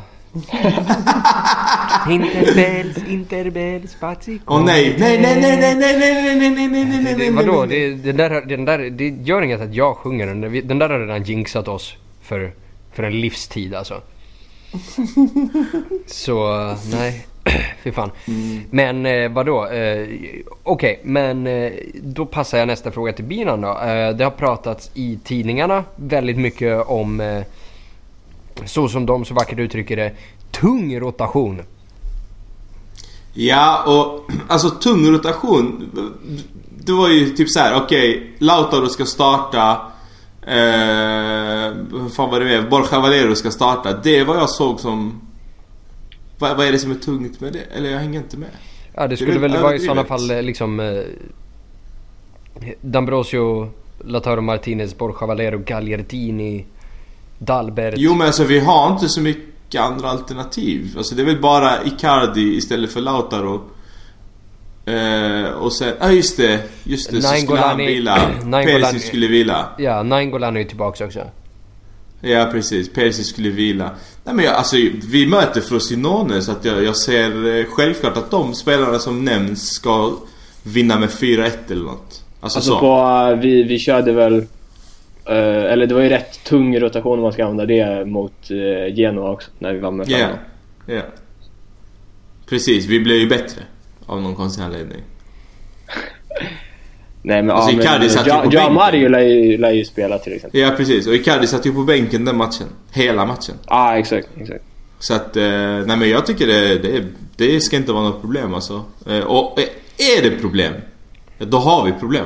Interbels, interbels, spazzico. Åh nej, nej, nej, nej, nej, nej, nej, nej, nej, nej, nej, nej, Det, nej, vadå? nej, nej. Det, den där, den där, det gör inget att jag sjunger den. Den där har redan jinxat oss för, för en livstid alltså. Så, nej. Fy fan. Men eh, vadå? Eh, Okej, men eh, då passar jag nästa fråga till Binan då. Eh, det har pratats i tidningarna väldigt mycket om, eh, så som de så vackert uttrycker det, tung rotation. Ja, och alltså tung rotation. Det var ju typ så här: okej, Lautaro ska starta. Eh, vad fan var det mer? Borja Valero ska starta. Det är vad jag såg som... Vad, vad är det som är tungt med det? Eller jag hänger inte med. Ja, det Det skulle väl väl vara i sådana fall eh, liksom eh, D'Ambrosio, Lautaro Martinez, Borja Valero, Gagliardini, Dalbert. Jo men alltså vi har inte så mycket andra alternativ. Alltså det är väl bara Icardi istället för Lautaro. Eh, och sen, ja ah, just det. Just det, så skulle han Nainggolan- vila. Nainggolan- Perisic skulle vila. Ja, Nainggolan är ju tillbaks också. Ja precis, Perisic skulle vila. Nej men jag, alltså vi möter Frosinone så att jag, jag ser eh, självklart att de spelarna som nämns ska vinna med 4-1 eller något. Alltså, Alltså så. på, eh, vi, vi körde väl... eh, eller det var ju rätt tung rotation om man ska använda det mot Genoa också. När vi vann med Ja. 5 Ja. Precis, vi blev ju bättre. Av någon konstig anledning. Nej men Alltså, ja, men Icardi satt ju på Ja bänken. Mario lär ju, lär ju spela till exempel. Ja precis, och Icardi satt ju på bänken den matchen. Hela matchen. Ja ah, exakt, exakt. Så att, eh, nej men jag tycker det, det, det ska inte vara något problem alltså. Eh, och eh, är det problem, då har vi problem.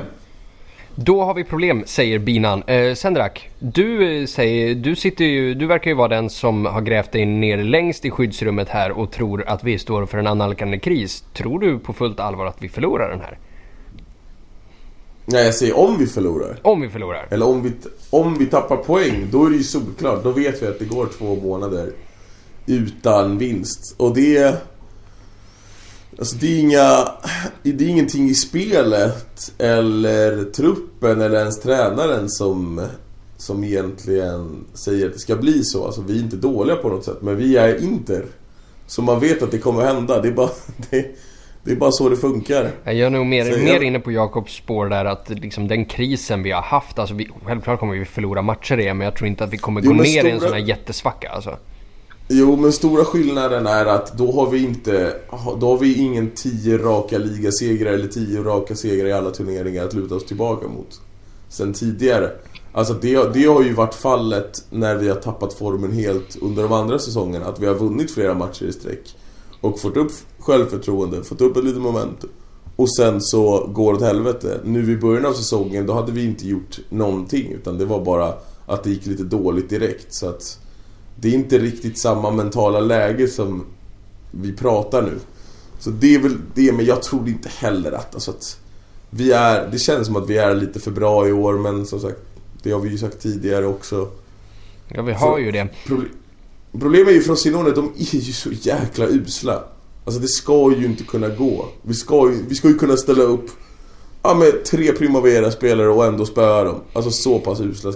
Då har vi problem, säger Binan. Eh, Sendrak, du, säger, du, sitter ju, du verkar ju vara den som har grävt dig ner längst i skyddsrummet här och tror att vi står för en annalkande kris. Tror du på fullt allvar att vi förlorar den här? Nej, jag säger om vi förlorar. Om vi förlorar. Eller om vi, om vi tappar poäng, då är det ju solklart. Då vet vi att det går två månader utan vinst. Och det... Alltså det är inga... Det är ingenting i spelet eller truppen eller ens tränaren som, som egentligen säger att det ska bli så. Alltså vi är inte dåliga på något sätt, men vi är Inter. Så man vet att det kommer hända. Det är bara, det, det är bara så det funkar. Jag är nog mer, Så mer inne på Jakobs spår där att liksom den krisen vi har haft, alltså vi, självklart kommer vi förlora matcher i det, men jag tror inte att vi kommer Jo, gå ner i en stora- sån här jättesvacka alltså. Jo, men stora skillnaden är att då har vi inte... Då har vi ingen 10 raka ligasegrar eller 10 raka segrar i alla turneringar att luta oss tillbaka mot. Sen tidigare. Alltså det, det har ju varit fallet när vi har tappat formen helt under de andra säsongerna. Att vi har vunnit flera matcher i sträck. Och fått upp självförtroende, fått upp ett litet momentum. Och sen så går det åt helvete. Nu i början av säsongen, då hade vi inte gjort någonting. Utan det var bara att det gick lite dåligt direkt. Så att det är inte riktigt samma mentala läge som vi pratar nu. Så det är väl det, men jag tror inte heller att, alltså att vi är, det känns som att vi är lite för bra i år, men som sagt, det har vi ju sagt tidigare också. Ja, vi har Så- ju det. Proble- Problemet är ju Frosinone, de är ju så jäkla usla. Alltså det ska ju inte kunna gå. Vi ska ju, vi ska ju kunna ställa upp ja, med tre Primavera-spelare och ändå spöa dem. Alltså så pass usla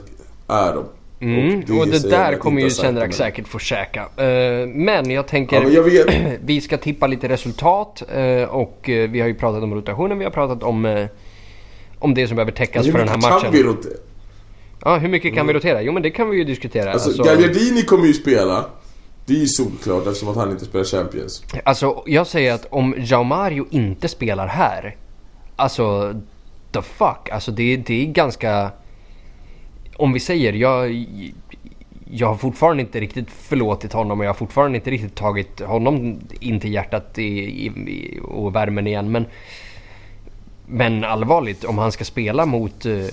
är de. Mm, och det, säger jag där kommer ju det, säkert få käka. Eh, men jag tänker, Ja, men jag vi ska tippa lite resultat eh, och eh, vi har ju pratat om rotationen, vi har pratat om, om det som behöver täckas Hur för den här mycket matchen. kan vi rotera? Ja, hur mycket kan vi rotera? Jo men det kan vi ju diskutera. Alltså, Alltså, Gagliardini kommer ju spela. Det är ju solklart eftersom att han inte spelar Champions. alltså jag säger att om Jao Mario inte spelar här, alltså the fuck, alltså det, det är ganska... Om vi säger, jag, jag har fortfarande inte riktigt förlåtit honom och jag har fortfarande inte riktigt tagit honom in till hjärtat i, i, i, och värmen igen. Men, men allvarligt, om han ska spela mot... eh,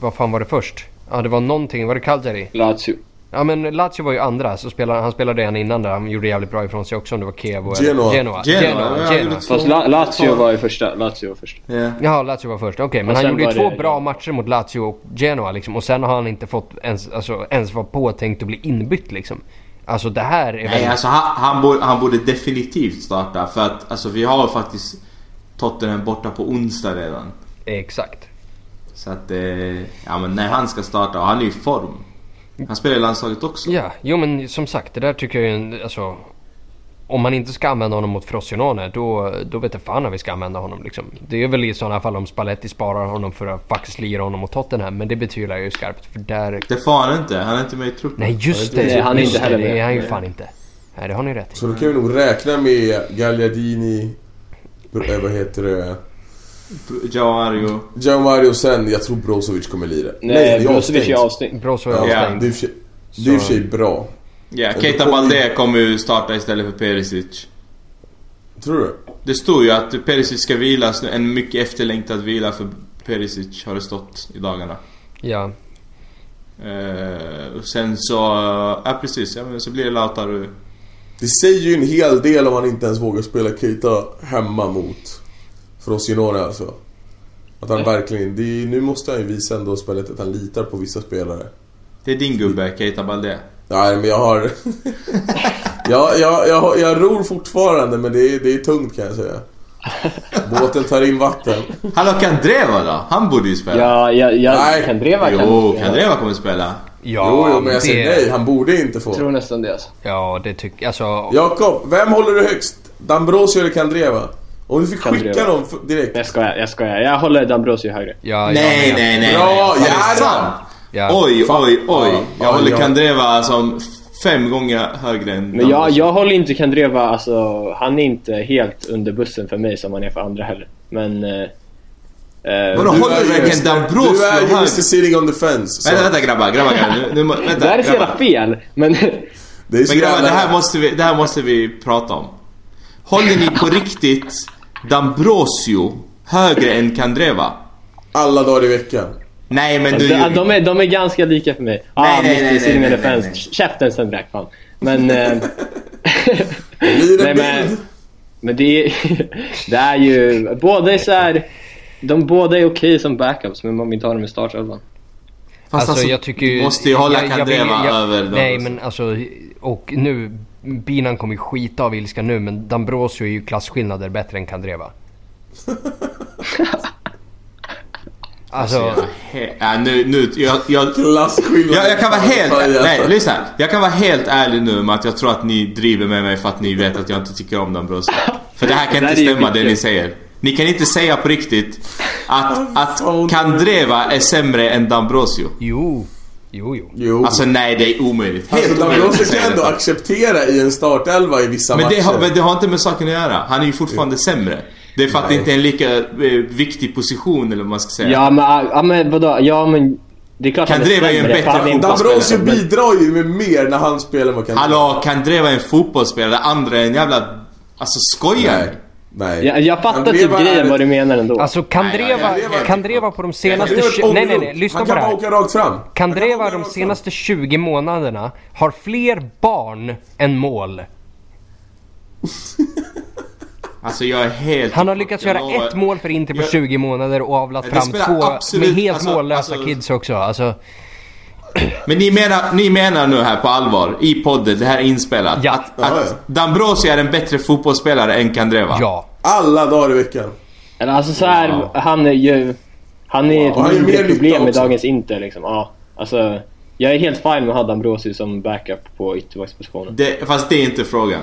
vad fan var det först? Ja, det var någonting. Var det Cagliari? Lazio. Ja men Lazio var ju andra, så spelade, han spelade en innan där. Han gjorde jävligt bra ifrån sig också om det var Kevo eller Genoa. Genoa. Genoa, Genoa. Genoa. Fast La- Lazio var ju första. Lazio var först. Ja. Jaha, Lazio var först. Okej, men Och han gjorde ju två det- bra matcher mot Lazio och Genoa liksom. Och sen har han inte fått ens, alltså, ens vara påtänkt att bli inbytt liksom. Alltså det här är Nej, väl... alltså han, han, borde, han borde definitivt starta för att alltså, vi har faktiskt Tottenham borta på onsdag redan. Exakt. Så att, eh, ja men när han ska starta, och han är i form. Han spelar i landslaget också. Ja, jo men som sagt det där tycker jag är en, alltså... Om man inte ska använda honom mot Frosinone då, då vet jag fan när vi ska använda honom liksom. Det är väl i sådana fall om Spalletti sparar honom för att faktiskt lira honom mot Tottenham. Men det betvivlar jag ju skarpt för där... Det får han inte, han är inte med i truppen. Nej just Nej, det! han är inte heller det, det är med. han ju fan inte. Nej det har ni rätt i. Så då kan vi nog räkna med Gagliardini, eh, vad heter det, Jao Gian Mario sen, jag tror Brozovic kommer lira. Nej, det är Brozovic är avstängd. Brozo är Ja, avstängd. det är i och för sig- det är i och för sig bra. Ja, det Keita kommer ju- Balde kommer ju starta istället för Perisic. Tror du? Det står ju att Perisic ska vila, en mycket efterlängtad vila för Perisic har det stått i dagarna. Ja. Eh, och sen så, ja precis, ja, men så blir det Lautaro. Det säger ju en hel del om han inte ens vågar spela Keita hemma mot Frosinone alltså. Att han verkligen, det är, nu måste han ju visa ändå spelet att han litar på vissa spelare. Det är din gubbe, Keita Balde. Nej men jag har... jag, jag, jag, har- jag ror fortfarande men det är, det är tungt kan jag säga. Båten tar in vatten. Hallå Kandreva då? Han borde ju spela. Ja, ja, ja Nej. Kandreva kan... Jo, Kandreva kommer spela. Ja, jo, jo men jag säger det- nej, han borde inte få. Jag tror nästan det alltså. Ja, det tycker Alltså, Jakob, vem håller du högst? Dambrosio eller Kandreva? Om du fick skicka Kandreva. någon f- direkt. Jag skojar, jag skojar. Jag håller Dambrosio högre. ja, nej, nej, nej. Bra, ja, Är det då. sant? Ja. Oj, Fan. oj, oj. Ja, Jag ja, håller ja. Kandreva som fem gånger högre än Men jag, jag håller inte Kandreva, alltså han är inte helt under bussen för mig som han är för andra heller. Men... Eh, eh, Vadå, Du håller är du ju verkligen. Dambrosio Du är ju? Mr Sitting on the fence. Så. Vänta, vänta grabbar, grabbar, grabbar. Nu, nu, vänta, det här är så jävla fel, men... Det är så Men grabbar, det här, måste vi, det här måste vi prata om. Håller ni på riktigt Dambrosio högre än Kandreva? Alla dagar i veckan. Nej men du... de, de, är, de är ganska lika för mig. Ah, Nej, nej, Mr. nej, nej, nej, the nej, fence. nej. Käften sen drack fan. Men... Eh, Nej, men-? Men det är, det är ju både så här. de båda är okej som backups, men man vill inte ha dem i startelvan. Fast alltså, jag tycker ju... du måste ju hålla Kandreva över dem. Nej men alltså, och nu... Binan kommer ju skita av ilska nu men Dambrosio är ju klasskillnader bättre än Kandreva. Alltså, Alltså, jag, he- ja, nu, nu, jag, jag, jag, jag kan vara helt... Nej, lyssna. Jag kan vara helt ärlig nu med att jag tror att ni driver med mig för att ni vet att jag inte tycker om Dambrosio. För det här kan inte stämma det ni säger. Ni kan inte säga på riktigt att, att. Kandreva är sämre än Dambrosio. jo. Jo, jo. Jo. Alltså nej, det är omöjligt. Helt Alltså, omöjligt säga kan ändå acceptera i en startelva i vissa Men det, matcher. har, men det har inte med saken att göra. Han är ju fortfarande sämre. Det är för att det inte är en lika eh, viktig position eller vad man ska säga. Ja men, ja, men vadå? Ja men... Det är klart han Kandreva är ju en bättre fotbollsspelare. Dambrosio bidrar ju med mer när han spelar än vad kan Hallå, Kandreva är en fotbollsspelare, andra är en jävla... Alltså skojar Nej. Nej. Jag, jag fattar Kandreva typ grejen är- vad du menar ändå. Alltså Kandreva, Nej. Kandreva på de senaste... Kandreva Nej, nej, nej. Lyssna på det kan här. åka rakt fram. Kandreva de senaste 20 månaderna har fler barn än mål. Alltså jag är helt... Han har lyckats göra lovar. ett mål för Inter på Jag- 20 månader och avlat fram två absolut- med helt alltså- mållösa alltså- kids också. Alltså, Men ni menar, ni menar nu här på allvar, i podden, det här är inspelat, Ja. att, Ja, ja. att Dambrosio är en bättre fotbollsspelare än Kandreva? ja. Alla dagar i veckan. Eller alltså så här, Wow. han är ju... Han är han ett mindre problem i också. dagens Inter liksom. Ja, alltså... Jag är helt fine med att ha Dambrosio som backup på ytterbackspositionen. Det, fast det är inte frågan.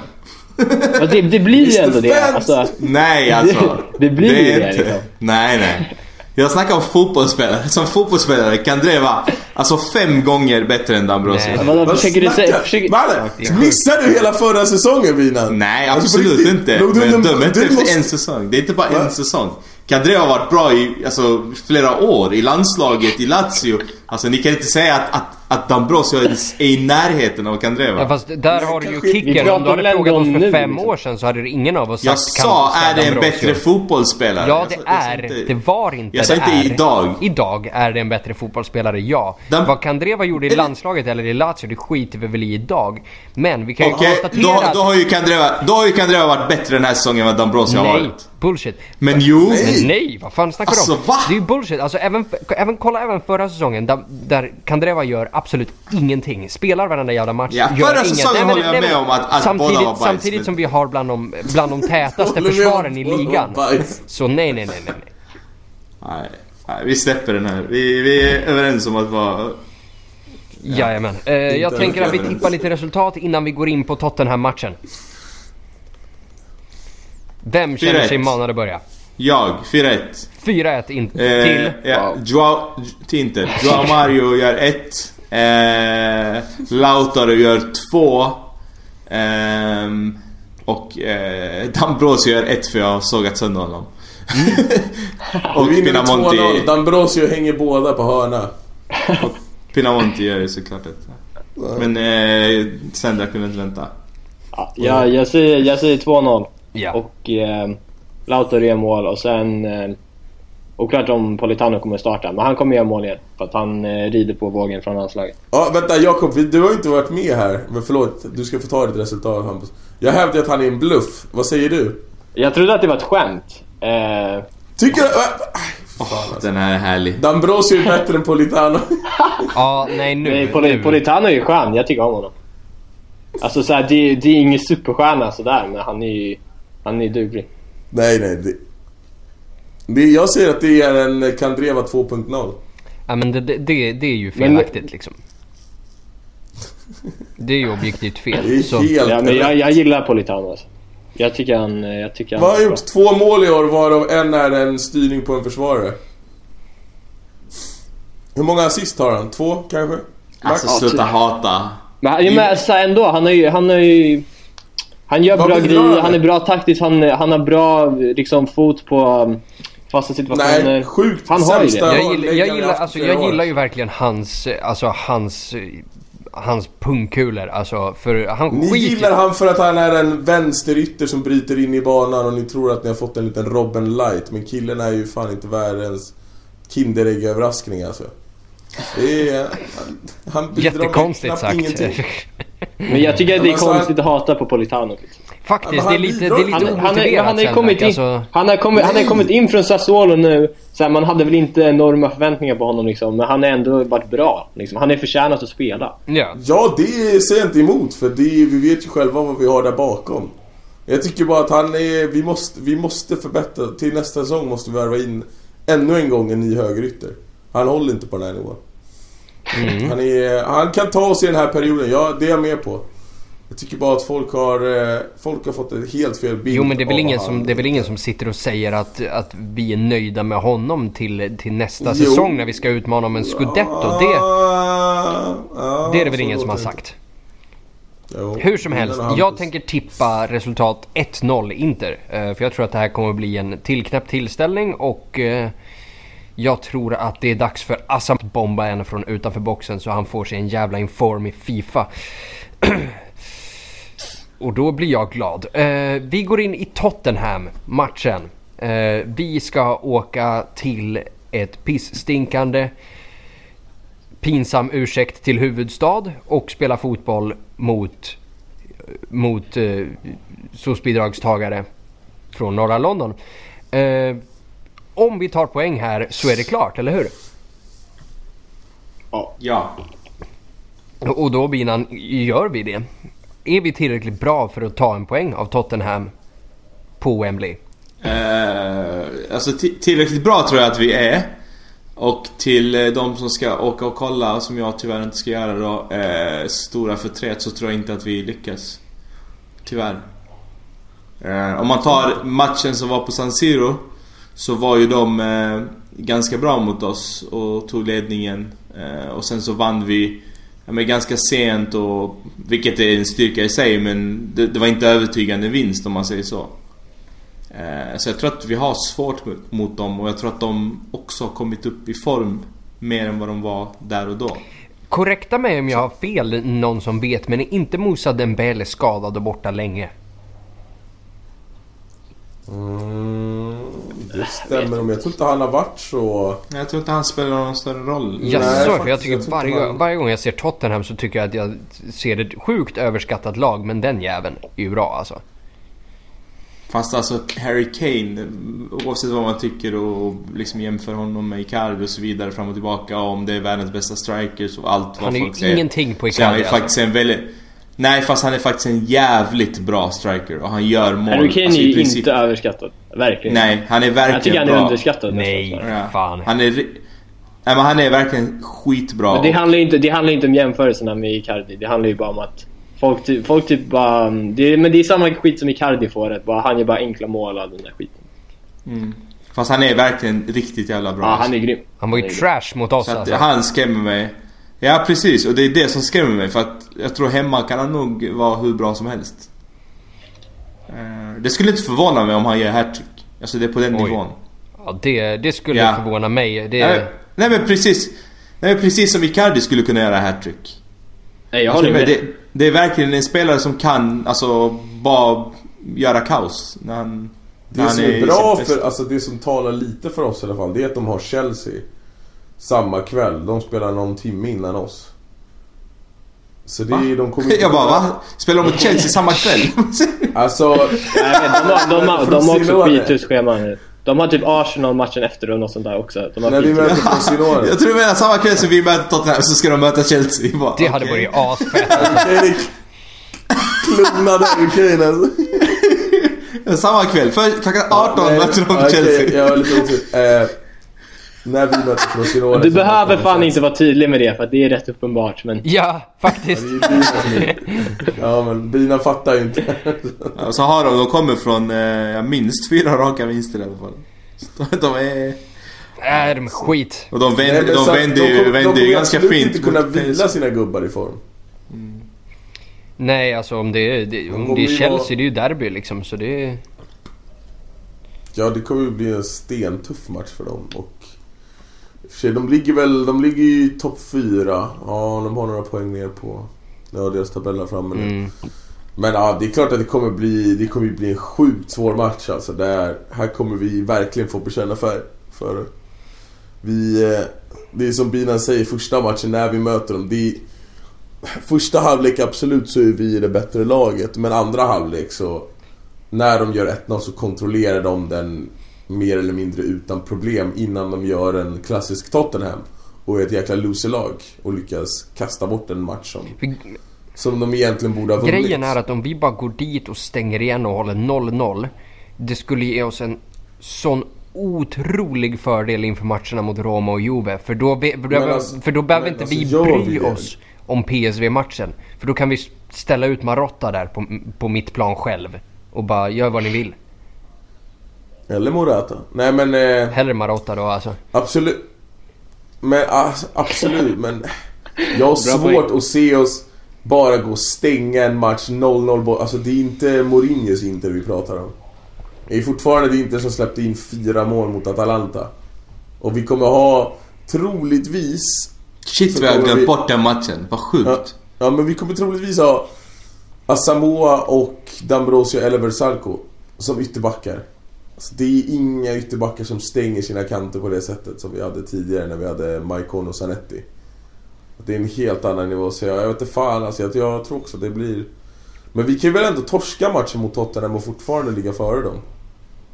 Det, det blir ju ändå det. Alltså, Nej alltså. Det blir är ju det, inte. liksom. Nej nej. Jag snackar om fotbollsspelare. Som fotbollsspelare kan Kandreva alltså fem gånger bättre än Dambrosio. Nej. vadå, Vad försöker du säga... Försöker, Mannen, missar du hela förra säsongen Binan? Nej Alltså, på absolut riktigt. inte. Du- du- Men döm inte efter måste- en säsong. Det är inte bara Va? en säsong. Kandreva har varit bra i alltså, flera år. I landslaget, i Lazio. Alltså ni kan inte säga att, att, att Dambrosio är i närheten av Kandreva. ja fast där har du ju kicken. Om du hade frågat oss för nu, fem liksom. år sedan så hade det ingen av oss jag sagt sa kan- är det en Dambrosio. bättre fotbollsspelare. Ja Jag det sa- jag sa är. inte- Det var inte Jag sa inte är. idag. Idag är det en bättre fotbollsspelare, ja. Den- Vad Kandreva gjorde i landslaget eller i Lazio, det skiter vi väl i idag. Men vi kan ju Okej, konstatera då, att... då, har ju Kandreva, då har ju Kandreva varit bättre den här säsongen än vad Dambrosio har Nej, varit. bullshit. Men jo. Men nej, vad fan snackar du om? Alltså, va? Det är ju bullshit. Alltså, även, även, kolla även förra säsongen där, där Kandreva gör absolut ingenting. Spelar varenda jävla match. Ja, gör förra säsongen håller jag med om att- att samtidigt, båda var bajs, Samtidigt men- som vi har bland de, bland de tätaste försvaren i ligan. Så nej, nej, nej, nej. nej. Nej, nej, vi släpper den här. Vi, vi är överens om att vara... Jajamän. Eh, jag tänker att vi tippar lite resultat innan vi går in på Tottenham-matchen. Vem känner 4-1. sig manad att börja? Jag, 4-1. 4-1 in Eh, till... ja, Joao, till Inter. Joao Mario gör 1. Eh, Lautaro gör 2. Ehm, och eh, Dambrosio gör 1 för jag har sågat sönder honom. och med 2-0. Pinamonti, Dambrosio hänger båda på hörna. Pinamonti gör ju såklart 1. Men eh, Sandra kunde inte vänta. ja, jag, jag säger, jag säger 2-0. Ja. Och eh, Lautaro gör mål och sen... Eh, oklart om Politano kommer starta, men han kommer göra mål igen. För att han eh, rider på vågen från landslaget. Ja, vänta Jakob, du har ju inte varit med här. Men förlåt, du ska få ta ditt resultat Hampus. Jag hävdar att han är en bluff. Vad säger du? Jag trodde att det var ett skämt. Eh, Tycker du... Äh, fan alltså. Den här är härlig. Dambrosio är bättre än Politano. Ja, nej nu. nej, Poli, nu. Politano är ju skön, jag tycker om honom. Alltså så här, det, det är ingen superstjärna sådär, men han är ju... Han är duglig. Nej, nej. Det, det, jag säger att det är en Kandreva 2.0. Ja men det, det, det, är ju Men- felaktigt liksom. Det är ju objektivt Det är fel. Så, helt Ja, men jag, jag gillar Politano alltså. Jag tycker han... Jag tycker han Vad har gjort två mål i år varav en är en styrning på en försvarare? Hur många assist har han? Två kanske? Alltså Max? sluta hata. Men, ja, men alltså, ändå, han har ju... Han, har ju, han gör Vad bra grejer, han är bra taktiskt, han, han har bra liksom, fot på um, fasta situationer. Nej, sjukt Han har ju det. jag, gillar, jag, gillar, alltså, jag gillar ju verkligen hans, alltså hans, hans pungkulor. Alltså för han Ni skiter gillar han för att han är en vänsterytter som bryter in i banan och ni tror att ni har fått en liten Robben light Men killen är ju fan inte världens Kinderägg-överraskning alltså. Det är... Han, bidrar med Jättekonstigt knappt sagt. ingenting. Men jag tycker att det är alltså, konstigt att hata på Politano. Liksom. Faktiskt, det är lite, det han är lite Han, han, är, han, sen, kommit in, alltså, han, har kommit, han har Nej. kommit in från Sassuolo nu. Så här, man hade väl inte enorma förväntningar på honom liksom, men han har ändå varit bra. Liksom. Han är förtjänat att spela. Ja. Ja, det säger jag inte emot för det, vi vet ju själva vad vi har där bakom. Jag tycker bara att han är, vi måste, vi måste förbättra. Till nästa säsong måste vi värva in ännu en gång en ny högerytter. Han håller inte på den här nivån. Mm. Han, är, han kan ta oss i den här perioden, ja det är jag med på. Jag tycker bara att folk har, eh, folk har fått ett helt fel bild Jo men det är väl ingen som, det är väl ingen som sitter och säger att, att vi är nöjda med honom till, till nästa Jo. säsong när vi ska utmana om en scudetto. Det, Ah, ah, det är det väl ingen som har sagt. Jo. Hur som helst, jag tänker tippa resultat 1-0 Inter. Eh, För jag tror att det här kommer bli en tillknäppt tillställning och eh, jag tror att det är dags för Assam att bomba en från utanför boxen så han får sig en jävla inform i Fifa. Och då blir jag glad. Eh, vi går in i Tottenham-matchen. Eh, vi ska åka till ett pissstinkande pinsam ursäkt till huvudstad och spela fotboll mot, mot eh, SOS-bidragstagare från norra London. Eh, om vi tar poäng här så är det klart, eller hur? Ja. Och och då Binan, gör vi det? Är vi tillräckligt bra för att ta en poäng av Tottenham på Wembley? Eh, alltså ti- tillräckligt bra tror jag att vi är. Och till eh, de som ska åka och kolla, som jag tyvärr inte ska göra då, eh, stora förtret så tror jag inte att vi lyckas. Tyvärr. Eh, om man tar matchen som var på San Siro så var ju de eh, ganska bra mot oss och tog ledningen. Eh, och sen så vann vi ja, men ganska sent och vilket är en styrka i sig men det, det var inte övertygande vinst om man säger så. Eh, Så jag tror att vi har svårt mot- mot dem och jag tror att de också har kommit upp i form mer än vad de var där och då. Korrekta mig om jag har fel, någon som vet, men är inte Moussa Dembele skadad och borta länge? Mm, det stämmer om jag tror inte han har varit så... Jag tror inte han spelar någon större roll. Nej, Jaså, för jag tycker jag varje, han- varje gång jag ser Tottenham så tycker jag att jag ser ett sjukt överskattat lag, men den jäveln är ju bra alltså. Fast alltså Harry Kane, oavsett vad man tycker och liksom jämför honom med Icardi och så vidare fram och tillbaka om det är världens bästa strikers och allt vad Han är folk ju säger. ingenting på Så han är Icardi alltså. faktiskt en väldigt... Nej fast han är faktiskt en jävligt bra striker och han gör mål. Harry Kane alltså, är princip- inte överskattad. Verkligen. Nej, han är verkligen Jag tycker han är bra. underskattad Nej. Ja. Fan. Han är... Nej men han är verkligen skitbra. Men det handlar inte, det handlar inte om jämförelserna med Icardi. Det handlar ju bara om att folk, ty- folk typ bara... Det, men det är samma skit som Icardi får. Att bara, han gör bara enkla mål av den där skiten. Mm. Fast han är verkligen riktigt jävla bra. Ja, alltså. han är grym. Han var ju trash mot oss Så att alltså. han skrämmer mig. Ja precis, och det är det som skrämmer mig för att jag tror hemma kan han nog vara hur bra som helst. Eh, Det skulle inte förvåna mig om han gör hattrick. Alltså det är på den Oj. nivån. Ja, det, det skulle Ja. förvåna mig. Det, Nej, nej men precis. Nej men precis som Icardi skulle kunna göra hattrick. Nej, jag Alltså, håller med. det, det är verkligen en spelare som kan alltså bara göra kaos när han... när Det han som i är bra för, alltså det som talar lite för oss i alla fall, det är att de har Chelsea samma kväll. De spelar någon timme innan oss. Så det är, de kommer Jag bara va? Spelar de mot Chelsea samma kväll? Alltså, vet, de, har, de, har, de har också Frosinone. skitus schema nu. De har typ Arsenal matchen efter och något sånt där också. De har när vi möter Frosinone. Jag tror du menar samma kväll som vi möter Tottenham så ska de möta Chelsea. Jag Bara, det hade varit asfett. Erik klunade Harry Kane alltså. Samma kväll. För klockan 18 Nej, möter de Chelsea. Jag var lite otur. När vi möter Frosinone. Du behöver de fan inte vara tydlig med det för det är rätt uppenbart. Men Ja, faktiskt. Ja, är men Bina fattar ju inte. Ja, så har de, de kommer från eh, minst fyra raka vinster i alla fall. Så de är... Är de skit. Och de Nej, vänder, men de vänder ju, kommer- vänder ju kommer ganska fint inte kunna vila sina gubbar i form. Nej, alltså om det är, det, om kommer det är ju Chelsea, vara- det är ju derby liksom. Så det är... Ja, det kommer ju bli en stentuff match för dem. Och för de ligger väl de ligger i topp fyra. Ja, de har några poäng ner på ja, deras tabell här framme nu. Mm. Men ja, det är klart att det kommer bli, det kommer bli en sjukt svår match alltså. Där, här kommer vi verkligen få bekänna färg för vi, eh, Det är som Binan säger, första matchen när vi möter dem. Det är, Första halvlek absolut så är vi det bättre laget men andra halvlek så När de gör 1-0 så kontrollerar de den mer eller mindre utan problem innan de gör en klassisk Tottenham och är ett jäkla loserlag och lyckas kasta bort en match som, som de egentligen borde ha vunnit. Grejen är att om vi bara går dit och stänger igen och håller 0-0. Det skulle ge oss en sån otrolig fördel inför matcherna mot Roma och Juve. För då, be- alltså- för då behöver inte alltså, vi bry vi oss om PSV-matchen. För då kan vi ställa ut Marotta där på, på mitt plan själv. Och bara gör vad ni vill. Eller Morata. Nej men eh, Hellre Marotta då alltså. absolut. Men ah, absolut men Jag har svårt att se oss bara gå och stänga en match 0-0 bort. Alltså det är inte Mourinhos Inter vi pratar om. Det är fortfarande det Inter som släppte in fyra mål mot Atalanta. Och vi kommer ha troligtvis Shit vi har glömt vi- bort den matchen. Vad sjukt. Ja, ja men vi kommer troligtvis ha Asamoah och D'Ambrosio eller Versalco som ytterbackar. Alltså, det är inga ytterbackar som stänger sina kanter på det sättet som vi hade tidigare när vi hade Maicon och Zanetti. Det är en helt annan nivå så jag, jag vet inte fan alltså, jag, jag tror också det blir... Men vi kan ju väl ändå torska matchen mot Tottenham och fortfarande ligga före dem?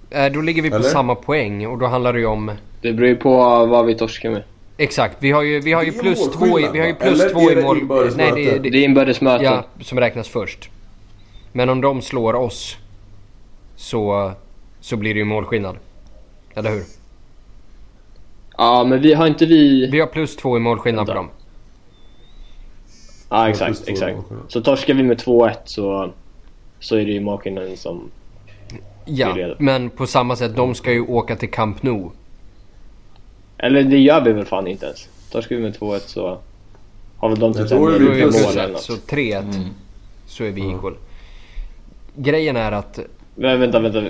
Eh, Då ligger vi på Eller? samma poäng och då handlar det ju om... Det beror ju på vad vi torskar med. Exakt, vi har ju, vi har ju plus två i, vi har ju plus Eller två i det mål... Nej, det, det, Det är inbördes möte. Ja, som räknas först. Men om de slår oss så, så blir det ju målskillnad. Eller hur? Ja, men vi har inte vi... Vi har plus två i målskillnad på dem. Ja, exakt, exakt. Så torskar vi med 2-1 så, så är det ju Makinen som... Ja, men på samma sätt, de ska ju åka till Camp Nou. Eller det gör vi väl fan inte ens. Torskar vi med 2-1 så har väl de typ plus mål eller något. så 3-1. Mm. Så är vi equal. Grejen är att, Men vänta, vänta.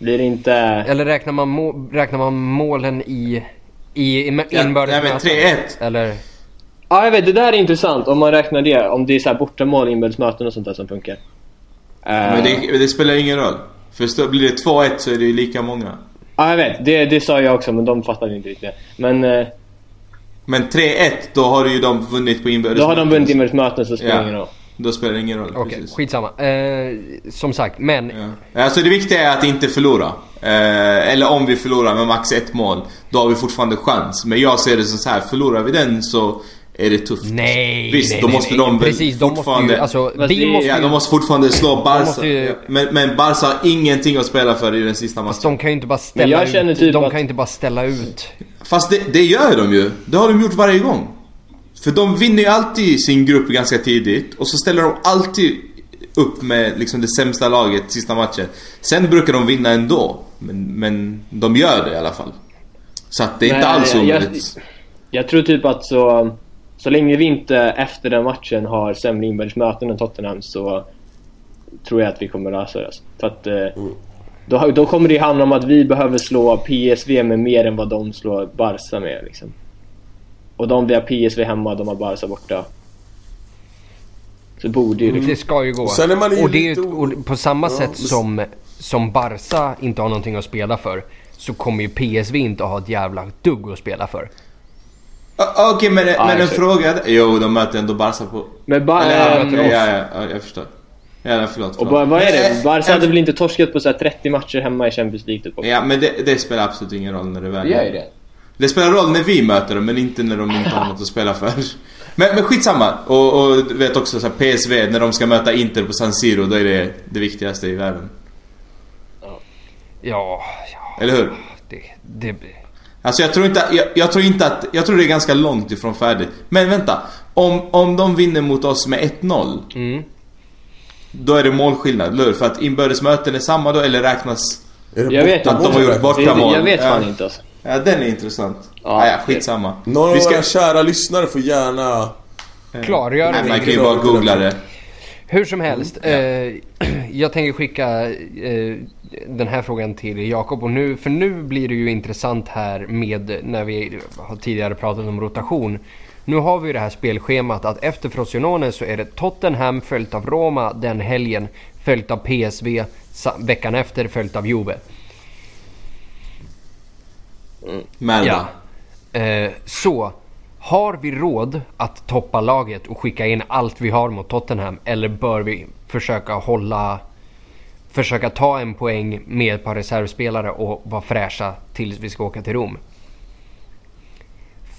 Blir det inte... eller räknar man, må, räknar man målen i, i, i Ja, inbördes nej men möten? 3-1. Eller? Ja, jag vet. Det där är intressant om man räknar det. Om det är såhär bortamål, inbördesmöten och sånt där som funkar. Men Eh, det, det spelar ingen roll. För stå- blir det 2-1 så är det ju lika många. Ja, jag vet. Det, det sa jag också, men de fattade inte riktigt det. Men eh, Men 3-1, då har ju de vunnit på inbördes då har de möten. vunnit inbördesmöten så spelar det Ja. ingen roll. Då spelar det ingen roll. Okej, precis. skitsamma. Eh, som sagt, men Ja. Alltså det viktiga är att inte förlora. Eh, eller om vi förlorar med max ett mål, då har vi fortfarande chans. Men jag ser det som så här, förlorar vi den så är det tufft. Nej, Visst, nej, då måste nej. de väl Precis, de måste fortfarande... ju, alltså, Fast vi det- måste Ja, ju, de måste fortfarande slå Barca. måste ju- Men, men Barca har ingenting att spela för i den sista fast matchen. de kan ju inte bara ställa ut, typ de att- kan ju inte bara ställa ut. Fast det, det gör de ju. Det har de gjort varje gång. För de vinner ju alltid sin grupp ganska tidigt och så ställer de alltid upp med liksom det sämsta laget sista matchen. Sen brukar de vinna ändå. Men, men de gör det i alla fall. Så att det är inte Nej, alls jag- omöjligt. Jag tror typ att så... Så länge vi inte efter den matchen har sämre inbördesmöten än Tottenham så tror jag att vi kommer lösa det. Alltså. För att eh, då, då kommer det handla om att vi behöver slå PSV med mer än vad de slår Barca med. Liksom. Och de vi har PSV hemma, de har Barca borta. Så borde ju liksom... Det ska ju gå. Och sen är man ju och, det är, lite och på samma Ja, sätt men- som, som Barca inte har någonting att spela för så kommer ju PSV inte ha ett jävla dugg att spela för. Ah, Okej men, men en fråga. Jo, de möter ändå Barca på... Men ba- Eller, ja, ehm, ja, ja, ja, jag förstår. Ja, nej, förlåt. och förlåt. ba- vad är det? Barca eh, hade väl inte torskat på så här 30 matcher hemma i Champions League typ? Ja, men det, det spelar absolut ingen roll när det väl Det gör ju det. Det spelar roll när vi möter dem, men inte när de inte har något att spela för. Men, men skitsamma. Och, och du vet också så här, PSV, när de ska möta Inter på San Siro, då är det det viktigaste i världen. Ja, ja Eller hur? det, det, Alltså jag tror inte, jag, jag tror inte att, jag tror det är ganska långt ifrån färdigt. Men vänta. Om, om de vinner mot oss med 1-0, mm. då är det målskillnad, eller hur? För att inbördesmöten är samma då, eller räknas... Är det Jag vet att de har gjort Bortamål. jag vet fan inte alltså. Ja, den är intressant. Ja, Ja, ja, skitsamma. Någon av Vi ska- våra kära lyssnare får gärna... klargör Nej, det. man kan ju bara googla det. Hur som helst. Mm, Eh, jag tänker skicka eh, den här frågan till Jakob. Och nu, för nu blir det ju intressant här med när vi har tidigare pratat om rotation. Nu har vi ju det här spelschemat att efter Frosinone så är det Tottenham följt av Roma den helgen. Följt av PSV veckan efter följt av Juve. Merda. Ja. Eh, så. Har vi råd att toppa laget och skicka in allt vi har mot Tottenham? Eller bör vi försöka hålla... Försöka ta en poäng med ett par reservspelare och vara fräscha tills vi ska åka till Rom?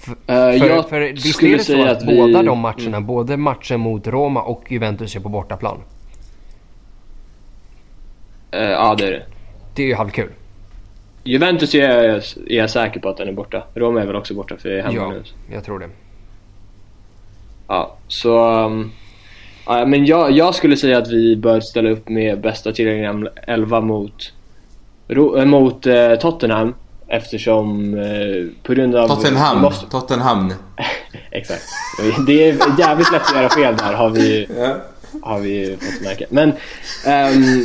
F- Eh, för, för visst skulle är det så att, att vi- båda de matcherna, både matchen mot Roma och Juventus är på bortaplan? Eh, ja, det är det. Det är ju halvkul. Juventus är jag, är jag säker på att den är borta. Roma är väl också borta för det är hemma Ja, nu. jag tror det. Ja, så... Um, ja, men jag, jag skulle säga att vi bör ställa upp med bästa tillgängliga 11 mot, Ro, äh, mot eh, Tottenham. Eftersom eh, på grund av... Tottenham. måste- Tottenham. Exakt. Det är jävligt lätt att göra fel där har vi, Ja. har vi fått märka. Men ehm,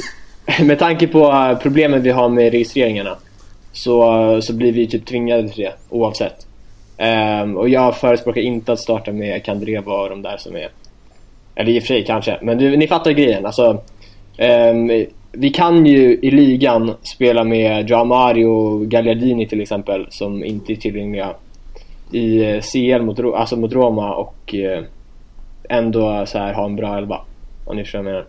med tanke på eh, problemen vi har med registreringarna så, eh, så blir vi typ tvingade till det oavsett. Um, och jag förespråkar inte att starta med Kandreva och de där som är... Eller i och för sig kanske, men du, ni fattar grejen. Alltså, um, vi kan ju i ligan spela med Joao och Gagliardini till exempel som inte är tillgängliga i eh, CL mot, alltså mot Roma och eh, ändå så här ha en bra elva. Om ni förstår vad jag menar.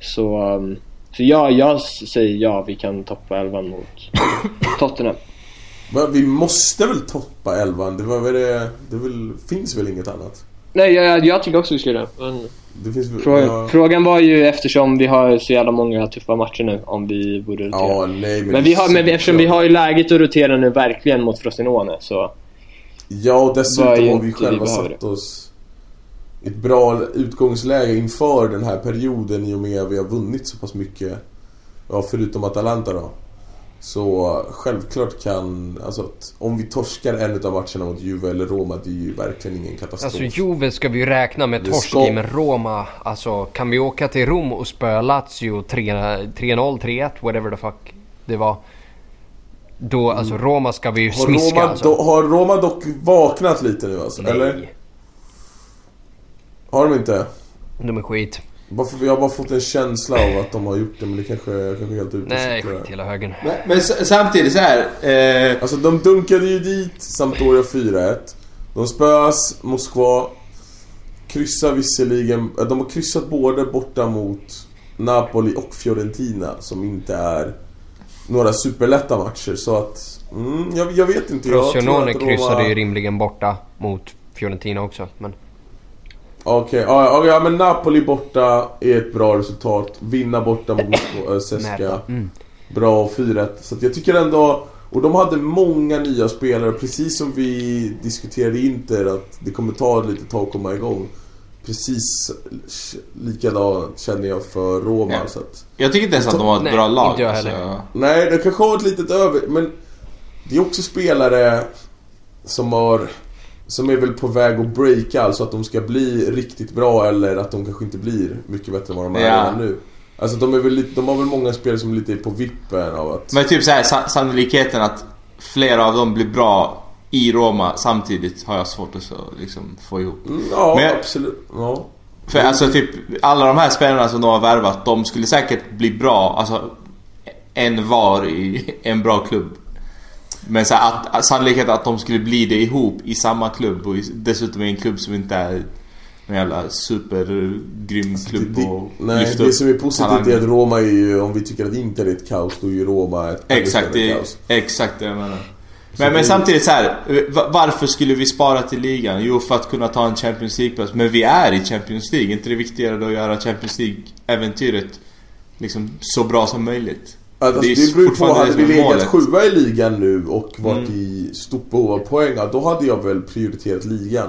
Så, um, så ja, jag säger ja, vi kan toppa elvan mot Tottenham. Va, Vi måste väl toppa elvan? Det, var väl det, det väl, finns väl inget annat? Nej, jag, jag tycker också vi ska göra det. Men finns. Frågan, ja, frågan var ju eftersom vi har så jävla många tuffa matcher nu om vi borde rotera. ja, nej men... men vi har, men vi- eftersom vi har ju läget att rotera nu verkligen mot Frosinone så... Ja, och dessutom har vi vi själva behöver satt oss ett bra utgångsläge inför den här perioden i och med att vi har vunnit så pass mycket. Ja, förutom Atalanta då. Så självklart kan, alltså att om vi torskar en av matcherna mot Juve eller Roma, det är ju verkligen ingen katastrof. Alltså Juve ska vi ju räkna med torsk ska- i, men Roma, alltså kan vi åka till Rom och spöa Lazio 3- 3-0, 3-1, whatever the fuck det var. Då, alltså Roma ska vi ju Mm. har, smiska Roma, alltså. do, har Roma dock vaknat lite nu alltså? Eller? Har de inte? de är skit. Bara för, jag har bara fått en känsla av att de har gjort det, men det kanske, jag kanske är helt ute Nej, skit hela högen. Men, men samtidigt så här. Eh, Alltså de dunkade ju dit Sampdoria 4-1. De spöas Moskva. Kryssar visserligen, äh, de har kryssat både borta mot Napoli och Fiorentina som inte är några superlätta matcher så att... Mm, jag, jag vet inte. Frosinone kryssade ju rimligen borta mot Fiorentina också. Men Okej, ja, ja, ja men Napoli borta är ett bra resultat. Vinna borta mot äh, Seska. Mm. Bra 4-1. Så att jag tycker ändå... Och de hade många nya spelare, precis som vi diskuterade i Inter att det kommer ta lite tag att komma igång. Precis likadant känner jag för Roma. Ja. Så att, jag tycker inte ens att de har ett Nej, bra lag. inte jag heller. Alltså. nej, det kanske har ett litet över... Men det är också spelare som har... Som är väl på väg att breaka, alltså att de ska bli riktigt bra eller att de kanske inte blir mycket bättre än vad de är Ja. nu. Alltså de, är väl lite, de har väl många spelare som är lite på vippen av att... Men typ så här, sa- sannolikheten att flera av dem blir bra i Roma samtidigt har jag svårt att så, liksom, få ihop. Mm, ja, Men- absolut. Ja. För alltså typ alla de här spelarna som de har värvat, de skulle säkert bli bra, alltså en var i en bra klubb. Men så att, att sannolikheten att de skulle bli det ihop i samma klubb och dessutom i en klubb som inte är en jävla supergrym klubb det, och nej, lyfta det som är positivt talanger. är att Roma är ju, om vi tycker att Inter är ett kaos, då är ju Roma ett Exakt, det kaos. exakt det jag menar. Så Men, men samtidigt så här, va- varför skulle vi spara till ligan? Jo, för att kunna ta en Champions League-plats. Men vi är i Champions League. inte det viktigare då att göra Champions League-äventyret liksom så bra som möjligt? Alltså, Det är det beror på, hade vi legat sjua i ligan nu och varit Mm. i stort behov av poäng, då hade jag väl prioriterat ligan.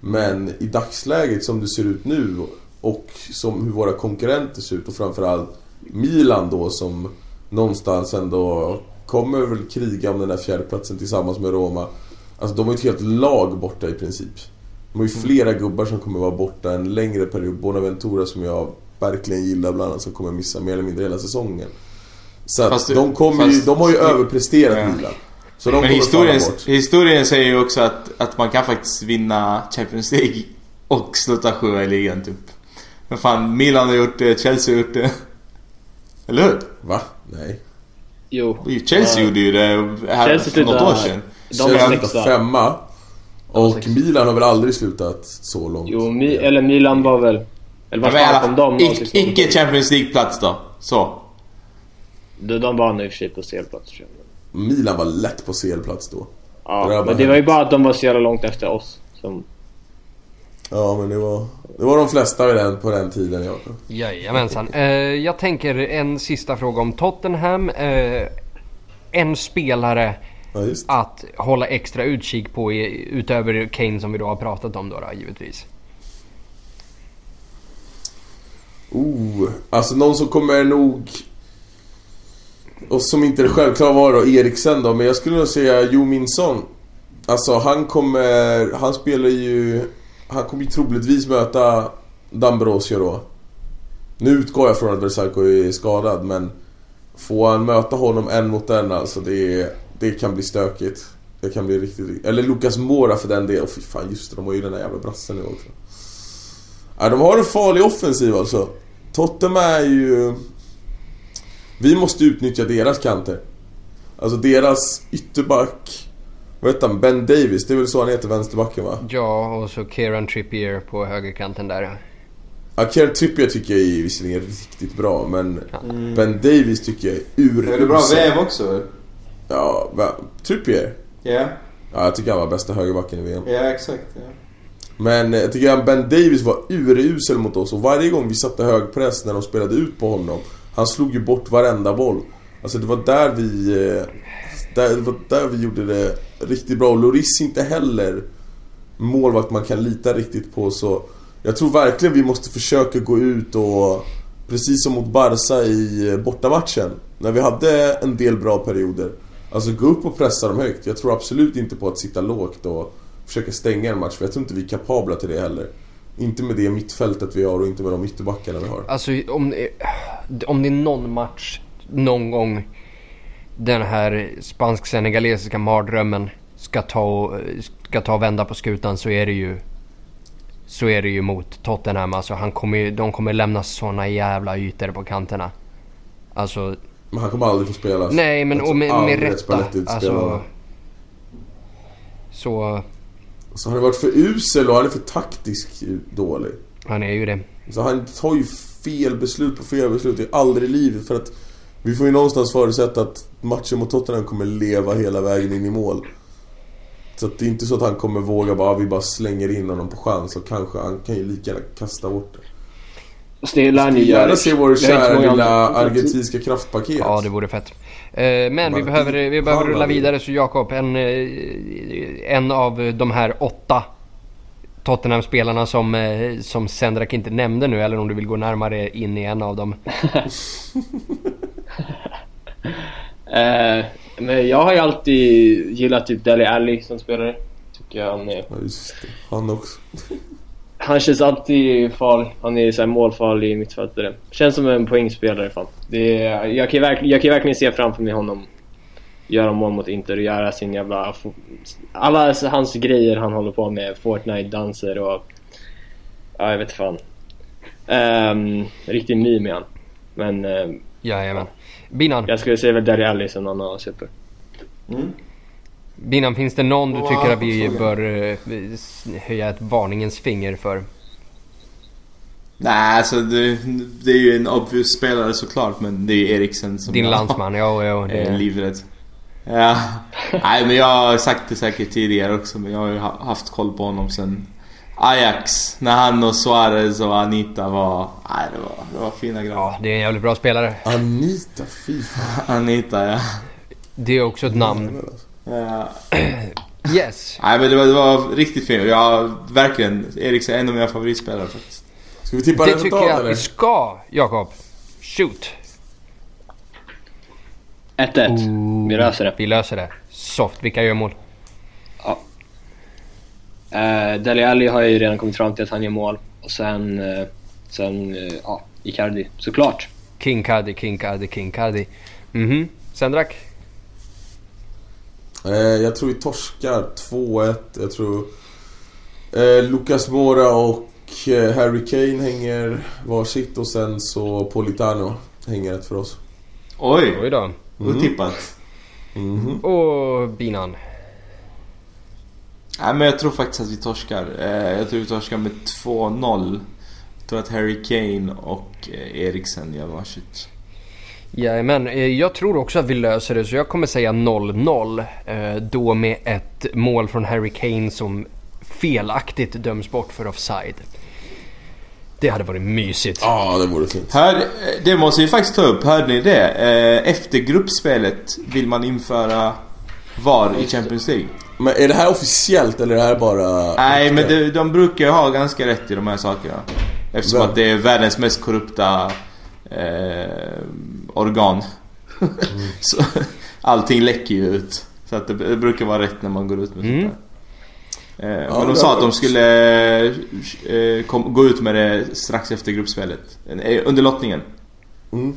Men i dagsläget som det ser ut nu och som hur våra konkurrenter ser ut och framförallt Milan då som någonstans ändå kommer väl kriga om den där fjärdeplatsen tillsammans med Roma. Alltså de har ju ett helt lag borta i princip. De har ju flera gubbar som kommer vara borta en längre period. Bonaventura som jag verkligen gillar bland annat som kommer missa mer eller mindre hela säsongen. Så att Fast det- de, kommer ju, fast- de har ju överpresterat Ja. Milan. Så de Men historien, historien säger ju också att, att man kan faktiskt vinna Champions League och sluta sjua i ligan typ. Men fan, Milan har gjort det, Chelsea har gjort det. Eller hur? Va? Nej. Jo. Chelsea Ja. gjorde ju det här Chelsea för något år sedan. De Chelsea sexa. femma. Och. Milan har väl aldrig slutat så långt? Jo, Mi- eller Milan var väl... Eller vart fan kom de? ic- 06? Icke Champions League-plats då. Så. De, de vann i och för sig på CL-plats. Milan var lätt på CL-plats då. Det Ja, var men det var ju bara att de var så jävla långt efter oss. Som, Ja men det var, det var de flesta vid den, på den tiden ja. Jajamensan. Eh, jag tänker en sista fråga om Tottenham. Eh, en spelare ja just. att hålla extra utkik på i, utöver Kane som vi då har pratat om då, då givetvis. Oh, alltså någon som kommer nog... Och som inte är självklar var då Eriksen då, men jag skulle nog säga Jo Minson. Alltså han kommer... Han spelar ju... Han kommer ju troligtvis möta Dambrosio då. Nu utgår jag från att Versalco är skadad, men... Får han möta honom en mot en alltså, det, det kan bli stökigt. Det kan bli riktigt... Eller Lucas Mora för den delen. Fy fan just det, de har ju den där jävla brassen nu också. Ja, de har en farlig offensiv alltså. Tottenham är ju... Vi måste utnyttja deras kanter. Alltså deras ytterback... Vad heter han? Ben Davis, det är väl så han heter, vänsterbacken va? Ja, och så Kieran Trippier på högerkanten där. Ja, Kieran Trippier tycker jag är visserligen riktigt bra, men Ben Davis tycker jag är urusel. Är det bra väv också? Ja, va? Trippier? Ja. Ja, jag tycker han var bästa högerbacken i VM. Ja, exakt. Ja. Men eh, jag tycker att Ben Davis var urusel mot oss och varje gång vi satte hög press när de spelade ut på honom han slog ju bort varenda boll Alltså det var där vi... Eh, där, det var där vi gjorde det riktigt bra och Loris inte heller målvakt man kan lita riktigt på så Jag tror verkligen vi måste försöka gå ut och Precis som mot Barca i eh, bortamatchen När vi hade en del bra perioder Alltså gå upp och pressa dem högt. Jag tror absolut inte på att sitta lågt och försöka stänga en match. För jag tror inte vi är kapabla till det heller. Inte med det mittfältet vi har och inte med de ytterbackarna vi har. Alltså om, om det är någon match någon gång den här spansk-senegalesiska mardrömmen ska ta, ska ta och vända på skutan så är det ju så är det ju mot Tottenham. Alltså han kommer, de kommer lämna såna jävla ytor på kanterna. Alltså, Men han kommer aldrig få spela. nej men och med, med rätta. Alltså, så Så han har varit för usel och han är för taktisk dålig. han är ju det. Så han tar ju fel beslut på fel beslut i aldrig i livet för att vi får ju någonstans förutsätta att matchen mot Tottenham kommer leva hela vägen in i mål. Så att det är inte så att han kommer våga bara, vi bara slänger in honom på chans och kanske han kan ju lika gärna kasta bort det. Så det lär ni gärna se vår Vi har inte kära lilla argentinska kraftpaket. Ja, det vore fett. Eh, men vi behöver, vi behöver rulla vidare så Jakob, en, eh, en av de här åtta Tottenham-spelarna som, eh, som Sendrak inte nämnde nu eller om du vill gå närmare in i en av dem. Eh, men jag har ju alltid gillat typ Dele Alli som spelare. Tycker jag han är... Ja, just det. Han också. Han känns alltid farlig. Han är så här målfarlig mittfältare. Känns som en poängspelare fan. Det är, jag, kan verkligen, jag kan verkligen se framför mig honom göra mål mot Inter och göra sin jävla... Alla hans grejer han håller på med. Fortnite-danser och... Ja, jag vet fan. Um, riktig meme är han. Men um, Jajamän. Binan, jag skulle säga väl Dele Alli som någon av super. Binan, finns det någon du Wow, tycker att vi bör eh, höja ett varningens finger för? Nej, alltså det, det är ju en obvious spelare såklart men det är ju Eriksen som Din jag landsman, ja, ja är det, livrädd. Ja. Nej men jag har sagt det säkert tidigare också men jag har ju ha- haft koll på honom sen Ajax. När han och Suarez och Anita var... Nej det var, det var fina grabbar. ja, det är en jävligt bra spelare. Anita, fy fan. Anita ja. Det är också ett namn. Ja. Yes. Nej men det var, det var riktigt fint. Jag verkligen... Eriksen är en av mina favoritspelare faktiskt. Ska vi tippa Det tycker resultat jag att eller? vi ska, Jakob. Shoot. 1-1. Vi löser det. Vi löser det. Soft. Vilka gör mål? Uh, Dele Alli har ju redan kommit fram till att han gör mål. Och sen... eh, sen, eh, ja, Icardi. Såklart. King Cardi, King Cardi, King Cardi. Mhm. Sendrak? Eh, jag tror vi torskar 2-1. Jag tror eh, Lucas Mora och eh, Harry Kane hänger varsitt och sen så Politano hänger ett för oss. Oj! Oj då. Mm. Otippat. Mhm. Och binan. Nej men jag tror faktiskt att vi torskar. Jag tror vi torskar med 2-0. Jag tror att Harry Kane och Eriksen gör varsitt. Jajamän, eh, jag tror också att vi löser det så jag kommer säga 0-0. eh, Då med ett mål från Harry Kane som felaktigt döms bort för offside. Det hade varit mysigt. Ja, det vore fint. Här, eh, det måste vi faktiskt ta upp. Hörde ni det? Efter gruppspelet vill man införa VAR i Champions League. Men är det här officiellt eller är det här bara... Nej men de, de brukar ju ha ganska rätt i de här sakerna. Eftersom Vem? att det är världens mest korrupta eh, organ. så allting läcker ju ut. Så att det, det brukar vara rätt när man går ut med Mm. sånt där. Eh, Ja, men de sa att de skulle eh, kom, gå ut med det strax efter gruppspelet. Eh, under lottningen. Mm.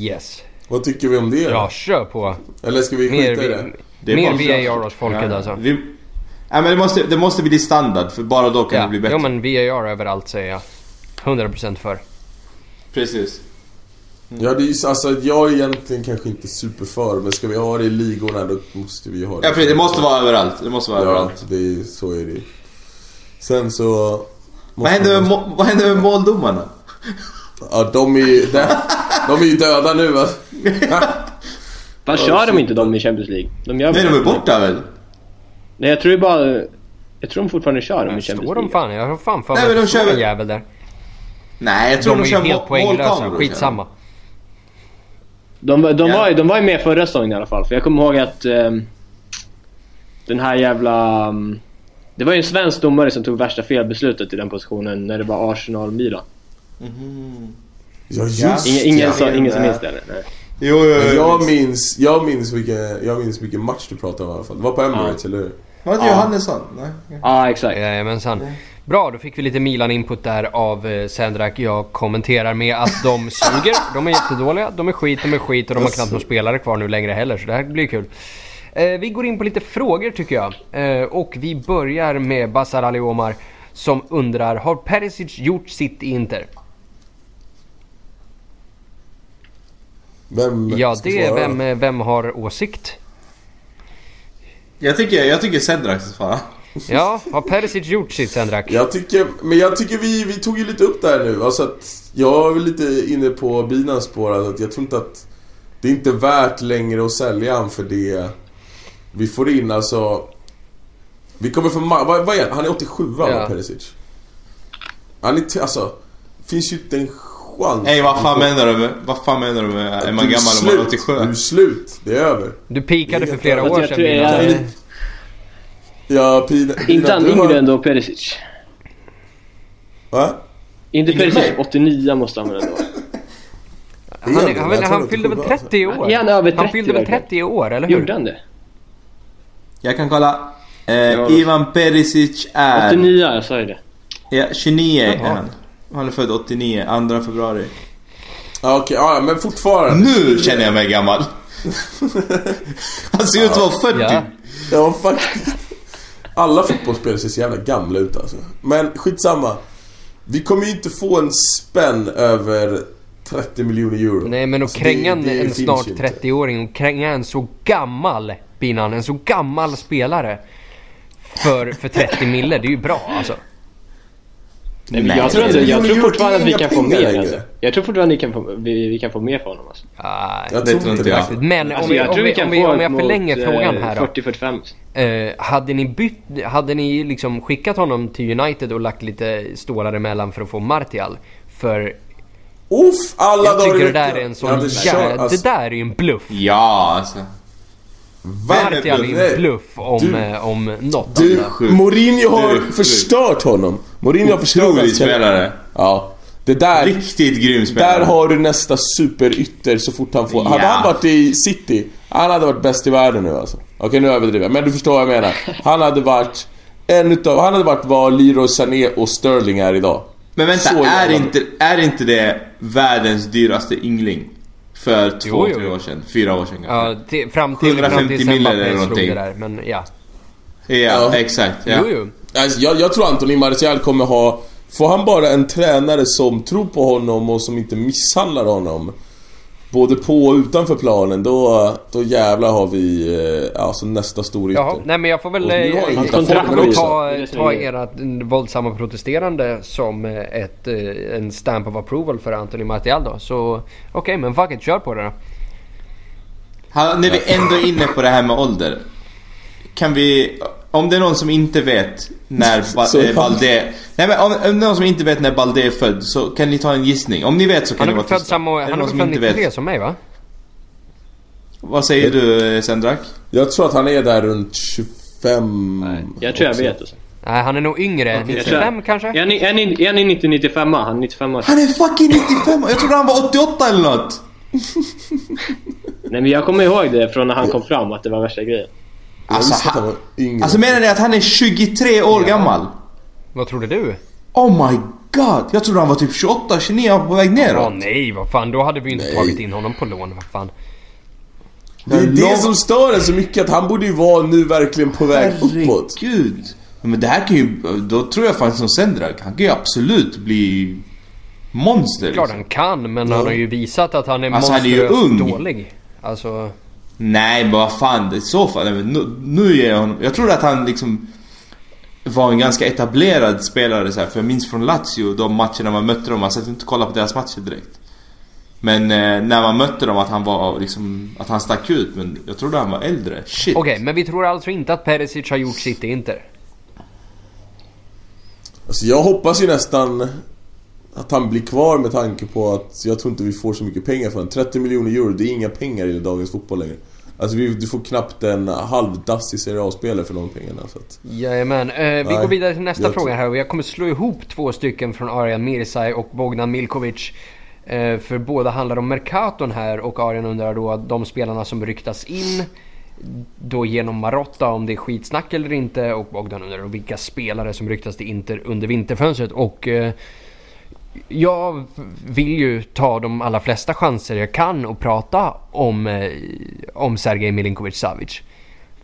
Yes. Vad tycker vi om det? Ja, kör på. Eller ska vi Mer, skita i det? Det är mer VAR åt folket Ja, alltså. Vi, nej men det måste, det måste bli standard för bara då kan Ja, det bli bättre. jo men VAR överallt säger jag. 100% för. Precis. Ja, det är ju, alltså jag är egentligen kanske inte superför men ska vi ha det i ligorna då måste vi ha det. Ja precis, det måste vara överallt. Det måste vara Ja, överallt. det är, så är det. Sen så... Vad händer, med, vad händer med måldomarna? Ja, de är ju... De, de är ju döda nu va? Fan, kör de inte de i Champions League? De gör Nej, de är borta väl? Nej, jag tror ju bara... Jag tror de fortfarande kör dem i Champions Står de League. fan? Jag har fan för Nej, mig de att det kör en jävel där. Nej, jag tror De de, är ju kör målkameror, Skitsamma. De, de, Ja. var, ju- de var ju med förra säsongen i alla fall. För jag kommer ihåg att... ehm, den här jävla... ehm, det var ju en svensk domare som tog värsta felbeslutet i den positionen när det var Arsenal-Milan. Mhm. Ja, just Ja. Ingen, ingen, ja. som, ingen som minns det eller? Nej. Jo, jo, jo. jag minns, jag minns vilken, jag minns vilken match du pratade om i alla fall. Det var på Emirates, eller hur? Var det inte Ja. Johannesson? Nej. Ja, ah, exakt. Jajamensan. Bra, då fick vi lite Milan-input där av eh, Sendrak. Jag kommenterar med att de suger. De är jättedåliga. De är skit, de är skit och de har knappt några spelare kvar nu längre heller. Så det här blir kul. Eh, vi går in på lite frågor tycker jag. Eh, och vi börjar med Basar Ali Omar som undrar Har Perisic gjort sitt i Inter? Vem Ja, det är vem, vem har åsikt? Jag tycker, jag tycker Sedrak ska svara. Ja, har Perisic gjort sitt Sendrak? Jag tycker, men jag tycker vi, vi tog ju lite upp det här nu. Alltså att jag är väl lite inne på Binans spår. alltså Att jag tror inte att det är inte värt längre att sälja han för det vi får in. Alltså, vi kommer ma- Vad, vad är han? Han är 87 va, Ja. Perisic? Han är... Alltså, finns ju inte en chans. Nej, vad fan menar du med... Vad fan menar du med... Är man Du gammal om man är slut. 87? Du är slut. Det är över. Du pikade för flera år jag sedan tror jag- jag- Ja, Pina... Pina, Inte han har- yngre än då Perisic. Va? Inte Perisic, mig. 89 måste han väl ändå. Han, är- han, han, han fyllde det väl kommer 30 i år? Är han över Han 30 fyllde väl verkligen? 30 i år, eller hur? Gjorde han det? Jag kan kolla. Eh, Ja. Ivan Perisic är... 89, jag sa ju det. Ja, 29 är Jaha. han. Han är född 89, 2 februari. Ja, okej. Ja, men fortfarande. Nu känner jag mig gammal. Han ser ut att vara 40. Ja. Ja, faktiskt. Alla fotbollsspelare ser så jävla gamla ut alltså. Men skitsamma. Vi kommer ju inte få en spänn över 30 miljoner euro. Nej men att Alltså, kränga det- det en, snart ju inte. 30-åring och kränga en så gammal Binan, en så gammal spelare för, för 30 mille, det är ju bra alltså. Nej, men Nej, jag, tror det inte, jag tror det fortfarande att vi kan få mer alltså. Jag tror fortfarande vi kan få, vi, vi kan få mer för honom alltså. Ah, Jag Det tror inte det. jag. Alltså. men om, alltså vi, jag om, tror vi, vi kan om, vi, få om jag mot, förlänger eh, frågan här då. 40-45. Eh, hade ni bytt, hade ni liksom skickat honom till United och lagt lite stålar emellan för att få Martial? För Uff, alla jag tycker det där är en sån Jag hade jä- kört, alltså, Det där är ju en bluff. Ja, alltså. Ju Nej. en bluff om, Du- eh, om något Du. Mourinho Du har sjuk. förstört honom. Mourinho har förstört hans spelare. Ja. Det där, Riktigt grym spelare. där har du nästa superytter så fort han får... Hade Ja. han varit i City, han hade varit bäst i världen nu alltså. Okej, nu överdriver jag. Men du förstår vad jag menar. Han hade varit en utav... Han hade varit vad Leroy Sané och Sterling är idag. Men vänta, är inte, är inte det världens dyraste yngling? För två, Jo, jo. tre år sedan. Fyra år sedan kanske. Ja, till, fram till, fram 150 till mil sen eller någonting. det där. Men ja. Ja, Ja. exakt. Ja. Jo, jo. Alltså, jag, jag tror Anthony Martial kommer ha... Får han bara en tränare som tror på honom och som inte misshandlar honom både på och utanför planen då, då jävlar har vi eh, alltså nästa storytter. Jaha, nej men jag får väl... Eh, också. ta, ta ert våldsamma protesterande som eh, ett, eh, en stamp of approval för Anthony Martial då. Så okej, men fuck it, kör på det då. Han, när vi ändå är inne på det här med ålder. Kan vi... Om det är någon som inte vet när ba, Så- eh, Balde... Nej men om, om det är någon som inte vet när Balde är född så kan ni ta en gissning. Om ni vet så kan ni vara tysta. samma han är någon som född inte 93 vet? som mig va? Vad säger du eh, Sendrak? Jag tror att han är där runt 25 Nej, jag tror jag också. vet alltså. Nej, han är nog yngre. Tror 95 jag- kanske? Är ni, är ni, är ni 90-95? Han är 95 år. Han är fucking 95! Jag trodde han var 88 eller något! Nej men jag kommer ihåg det från när han kom fram att det var värsta grejen. Alltså, han han, alltså menar ni att han är 23 år Ja. gammal? Vad trodde du? Oh my god! Jag trodde han var typ 28, 29 på väg Åh neråt. nej, vad fan. Då hade vi ju inte Nej. tagit in honom på lån. Vad fan. det är det som stör en så mycket att han borde ju vara nu verkligen på väg uppåt. Herregud! Men det här kan ju... Då tror jag faktiskt som Sendrak, han kan ju absolut bli monster. Klart liksom. han kan, men han har ju visat att han är Alltså, han är ju ung. dålig. Alltså... Nej men vad fan, i så fall. nej, men Nu, nu är jag honom... Jag tror att han liksom var en ganska etablerad spelare så här, för jag minns från Lazio, de matcherna man mötte dem, man satt inte och kollade på deras matcher direkt. Men eh, när man mötte dem att han var liksom, att han stack ut, men jag trodde han var äldre. Shit. Okej, men vi tror alltså inte att Perisic har gjort sitt i Inter? Alltså jag hoppas ju nästan att han blir kvar med tanke på att jag tror inte vi får så mycket pengar för honom. 30 miljoner euro, det är inga pengar i dagens fotboll längre. Alltså vi, du får knappt en halvdassig Serie A-spelare för de pengarna. Så att. Jajamän. Eh, vi Nej, går vidare till nästa fråga här och jag kommer slå ihop två stycken från Arjan Mirsaj och Bogdan Milkovic. Eh, för båda handlar om Mercaton här och Arjan undrar då de spelarna som ryktas in då genom Marotta om det är skitsnack eller inte och Bogdan undrar vilka spelare som ryktas till Inter under vinterfönstret och eh, jag vill ju ta de allra flesta chanser jag kan och prata om, eh, om Sergej Milinkovic Savic.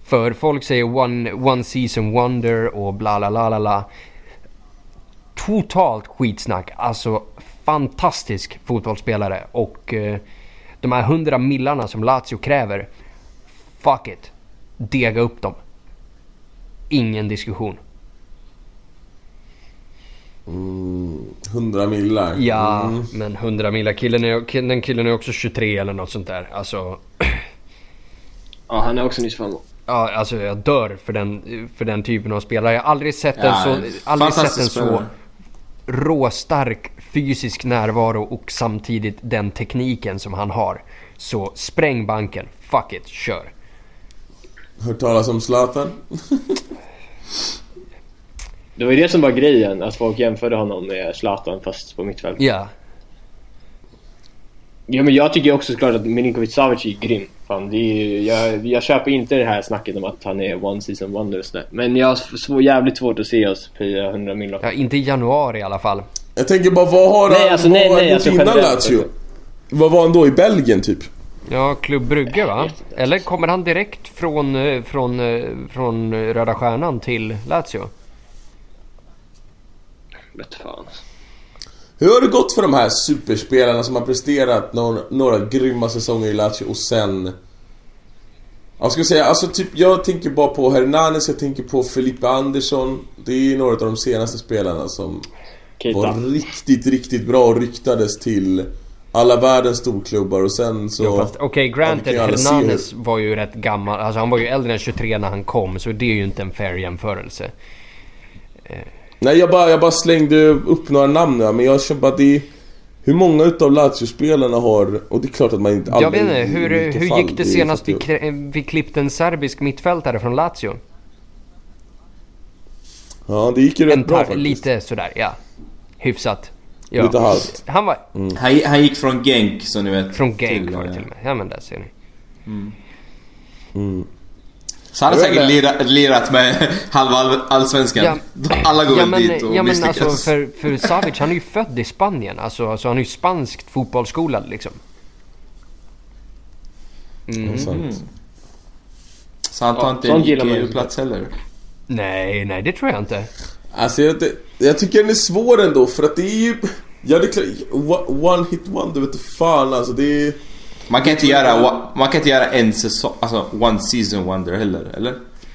För folk säger one, one season wonder och bla bla bla bla bla. Totalt skitsnack. Alltså fantastisk fotbollsspelare och eh, de här hundra millarna som Lazio kräver. Fuck it. Dega upp dem. Ingen diskussion. Mm, 100 millar. Ja, Mm. men 100 millar. Killen är, den killen är också 23 eller något sånt där. Alltså, Ja, han är också 95 år. ja, alltså jag dör för den, för den typen av spelare. Jag har aldrig sett en Ja, så, aldrig sett en så råstark fysisk närvaro och samtidigt den tekniken som han har. Så spräng banken. Fuck it, kör. Hört talas om Zlatan? Det var ju det som var grejen, att folk jämförde honom med Zlatan fast på mittfält. Ja. Ja men jag tycker också såklart att Milinkovic Savic är grym. Fan, det är, ju- jag, jag köper inte det här snacket om att han är one season wonder och sådär. Men jag har svår, jävligt svårt att se oss pia 100 miljoner. ja, inte i januari i alla fall. Jag tänker bara, vad har Nej, han, alltså, nej, han nej, gjort alltså, innan Lazio? alltså. Vad var han då i Belgien typ? Ja, Klubb Brygge va? Eller kommer han direkt från, eh, från, eh, från Röda Stjärnan till Lazio? Vet fan. Hur har det gått för de här superspelarna som har presterat några, några grymma säsonger i Lazio och sen... Jag ska säga, alltså typ jag tänker bara på Hernanes, jag tänker på Felipe Andersson. Det är ju några av de senaste spelarna som Keita. var riktigt, riktigt bra och ryktades till alla världens storklubbar och sen så... Jo, fast okej, granted, Ja, Hernanes var ju rätt gammal. Alltså han var ju äldre än 23 när han kom, så det är ju inte en fair jämförelse. Nej jag bara, jag bara slängde upp några namn här, men jag känner bara att det är... Hur många utav Lazio-spelarna har... Och det är klart att man inte... Jag vet inte, hur, hur fall, gick det senast vi, vi klippte en serbisk mittfältare från Lazio? Ja, det gick ju rätt bra faktiskt. lite sådär, ja. Hyfsat. Ja. Lite halvt. Han var Han, han gick från Genk som ni vet. från Genk till, var det eh, till och med. Ja men där ser ni. Så han har säkert lirat, lirat med halva all, allsvenskan. Ja. Alla går Ja men, dit och ja, men alltså för, för Savic, han är ju född i Spanien. Alltså, alltså han är ju spanskt fotbollsskolad liksom. Mm. Sant. Så han tar Ja, inte en. IQ-plats heller. Nej, nej det tror jag inte. Alltså jag, det, jag tycker den är svår ändå för att det är ju... Ja det är klart, one- one hit wonder vet du fan alltså det är... Man kan inte göra, man kan inte göra en säsong, alltså one season wonder heller, eller?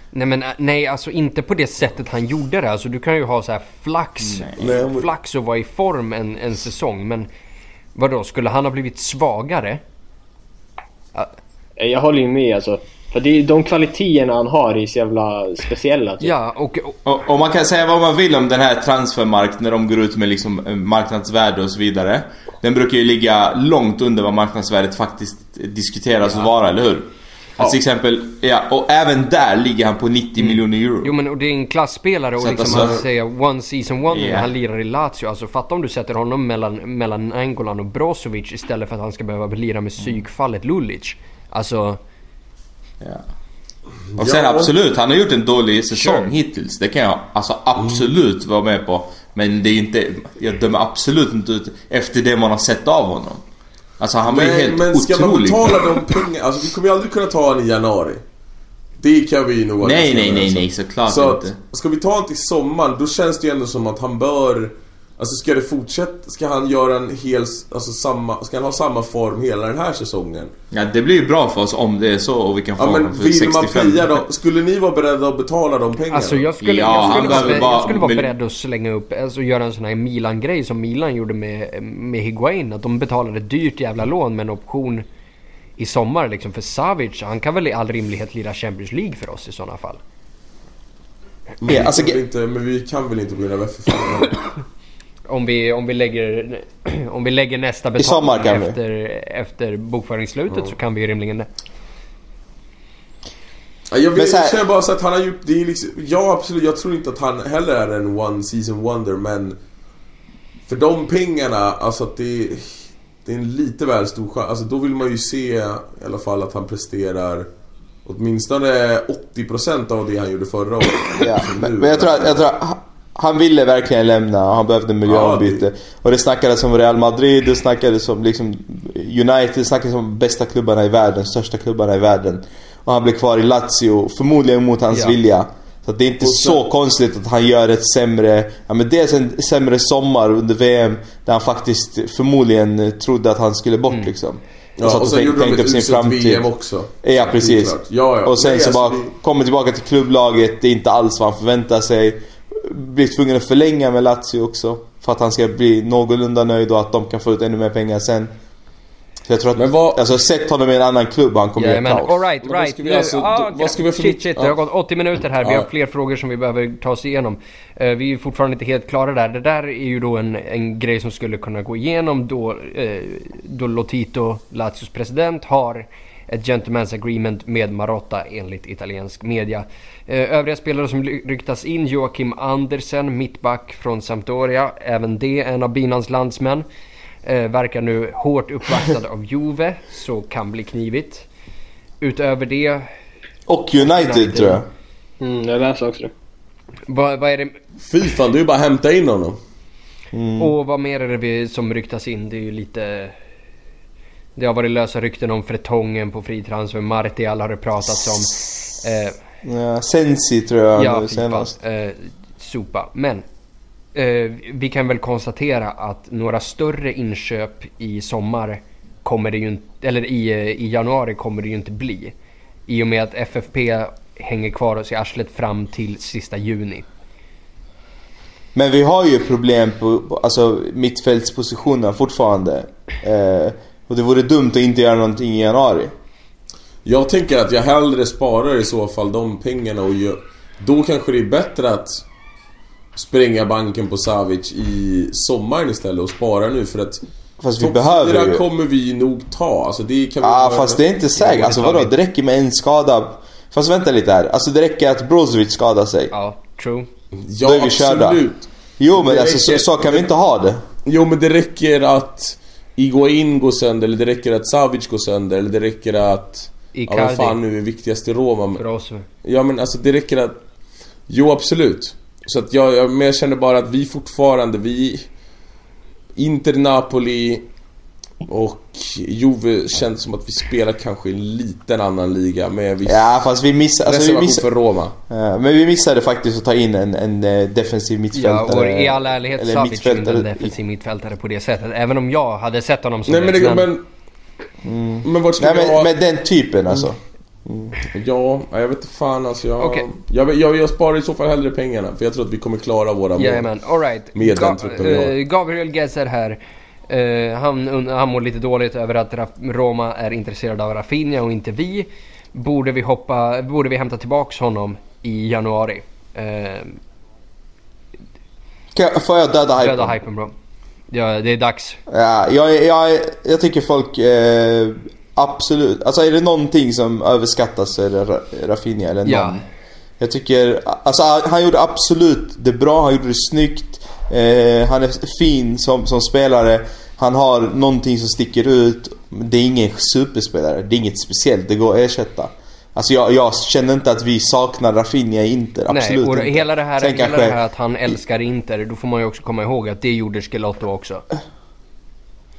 Nej men äh, nej alltså inte på det sättet han gjorde det. Alltså du kan ju ha så här flax, Nej, flax och vara i form en, en säsong. Men vadå, skulle han ha blivit svagare? Jag håller ju med alltså. För det är de kvaliteterna han har är så jävla speciella typ. Ja och, och Och, man kan säga vad man vill om den här transfermarknaden när de går ut med liksom eh, marknadsvärde och så vidare. Den brukar ju ligga långt under vad marknadsvärdet faktiskt diskuteras att vara, eller hur? Alltså till exempel, ja, och även där ligger han på 90 miljoner euro. Jo men och det är en klassspelare och Så liksom alltså- att säga one season wonder Ja. när han lirar i Lazio. Alltså fatta om du sätter honom mellan, mellan Angolan och Brozovic istället för att han ska behöva lira med psykfallet Lulic. Alltså, Ja. Och sen Ja. absolut, han har gjort en dålig säsong Sure. hittills. Det kan jag alltså absolut vara med på. Men det är inte, jag dömer absolut inte ut efter det man har sett av honom. Alltså han var ju Men, helt men ska man betala de pengarna? Alltså vi kommer ju aldrig kunna ta honom i januari. Det kan vi nog Nej, nej, nej, nej, såklart Så att, inte. ska vi ta honom till sommaren, då känns det ju ändå som att han bör... Alltså ska det fortsätta, ska han göra en hel, alltså samma, ska han ha samma form hela den här säsongen? Ja, det blir ju bra för oss om det är så och vi kan få Ja men honom för vill man 65. pria då, skulle ni vara beredda att betala de pengarna? alltså jag skulle, Ja, jag han skulle, vara, bara- jag skulle vara men- beredd att slänga upp, alltså göra en sån här Milan-grej som Milan gjorde med, med Higuain. Att de betalade ett dyrt jävla lån med en option i sommar liksom. För Savic, han kan väl i all rimlighet lira Champions League för oss i sådana fall. men, alltså, vi kan väl inte, men vi kan väl inte in över för fan. Om vi, om vi, lägger, om vi lägger nästa betalning efter, efter bokföringsslutet så kan vi ju rimligen det. Ja, jag, så här- jag känner bara så att han har gjort, det är liksom, ja absolut, jag tror inte att han heller är en one season wonder men För de pengarna, alltså att det är, det är en lite väl stor chans, alltså då vill man ju se i alla fall att han presterar Åtminstone 80% av det han gjorde förra året. Ja, men, men jag tror att, jag tror att han ville verkligen lämna och han behövde miljöombyte. Ja, Och det snackades om Real Madrid, det snackades om liksom United, det snackades om bästa klubbarna i världen, största klubbarna i världen. Och han blev kvar i Lazio, förmodligen mot hans Ja. vilja. Så det är inte Och sen- så konstigt att han gör ett sämre, ja men dels en sämre sommar under VM där han faktiskt förmodligen trodde att han skulle bort Mm. liksom. Ja, satt och sen tänk- gjorde de tänkte ett uselt framtid. VM också. Ja precis. Ja, ja. Och sen Nej, så alltså, bara det- kommer tillbaka till klubblaget, det är inte alls vad han förväntar sig. Blir tvungen att förlänga med Lazio också. För att han ska bli någorlunda nöjd och att de kan få ut ännu mer pengar sen. Så jag tror att, Men vad- alltså sett honom i en annan klubb han kommer göra Jajamän, kaos. alright, Men då right. ska vi Nu- alltså- ah, då- vad ska vi för- Shit, shit, det har ja. gått 80 minuter här. Vi Ja. har fler frågor som vi behöver ta oss igenom. Eh, vi är fortfarande inte helt klara där. Det där är ju då en, en grej som skulle kunna gå igenom då, eh, då Lotito, Lazios president, har ett gentleman's agreement med Marotta enligt italiensk media. Eh, övriga spelare som ryktas in, Joakim Andersen, mittback från Sampdoria. Även det en av Binans landsmän. Eh, verkar nu hårt uppvaktad av Juve, så kan bli knivigt. Utöver det, Och United, United. tror jag. Mm, jag läser också det. vad, vad är det Fy fan, det är ju bara att hämta in honom. Och vad mer är det vi, som ryktas in? Det är ju lite... Det har varit lösa rykten om Fretongen på fri transfer. Martial har det pratats om. Eh, Ja, Sensi tror jag ja, nu senast. Eh, sopa. Men eh, vi kan väl konstatera att några större inköp i sommar kommer det ju inte... Eller i, eh, i januari kommer det ju inte bli. I och med att FFP hänger kvar oss i arslet fram till sista juni. Men vi har ju problem på, på alltså, mittfältspositionerna fortfarande. Eh, och det vore dumt att inte göra någonting i januari. Jag tänker att jag hellre sparar i så fall de pengarna och gör... Då kanske det är bättre att spränga banken på Savic i sommaren istället och spara nu för att Fast vi behöver ju... kommer vi nog ta. Alltså det kan vi Ja, göra. fast det är inte säkert. Alltså vadå? Det räcker med en skada. Fast vänta lite här. Alltså det räcker att Brozovic skadar sig. Ja, true. Ja, Då är vi körda. absolut. Jo men alltså så, räcker- så kan vi inte ha det. Jo men det räcker att Iguain går sönder, eller det räcker att Savic går sönder, eller det räcker att... Ja Icardi. vad fan nu är viktigast i Roma. För oss. Ja men alltså det räcker att... Jo absolut. Så att jag, jag, men jag känner bara att vi fortfarande, vi... Inter, Napoli och Juve känns som att vi spelar kanske i en liten annan liga med viss Ja fast vi missade... Alltså, vi missade för Roma. Ja, men vi missade faktiskt att ta in en, en eh, defensiv Ja, mittfältare. och i all ärlighet eller Savic är en mittfältare. defensiv mittfältare på det sättet. Även om jag hade sett honom som Nej men, det, men Men vart ska Nej vi men ha... med den typen alltså. Ja, jag vet inte fan alltså. Jag, Okej. jag, jag, jag sparar i så fall hellre pengarna. För jag tror att vi kommer klara våra mål. Jajamän, alright. Med den truppen vi har. eh, Gabriel Gesser här. Eh, han, han mår lite dåligt över att Roma är intresserad av Rafinha och inte vi. Borde vi, hoppa, borde vi hämta tillbaks honom i januari? Eh, jag- Får jag döda hypen? döda hypen bro. Ja, det är dags. Ja, jag, jag, jag tycker folk eh, absolut... Alltså är det någonting som överskattas så är det Ra- Rafinha eller någon. Ja. Jag tycker... Alltså han gjorde absolut det bra, han gjorde det snyggt. Eh, han är fin som, som spelare. Han har någonting som sticker ut. Det är ingen superspelare, det är inget speciellt, det går att ersätta. Alltså jag, jag känner inte att vi saknar Rafinha i Inter, absolut Nej, och inte. hela det, här, Sen hela kanske- det här att han älskar Inter, då får man ju också komma ihåg att det gjorde Skelotto också.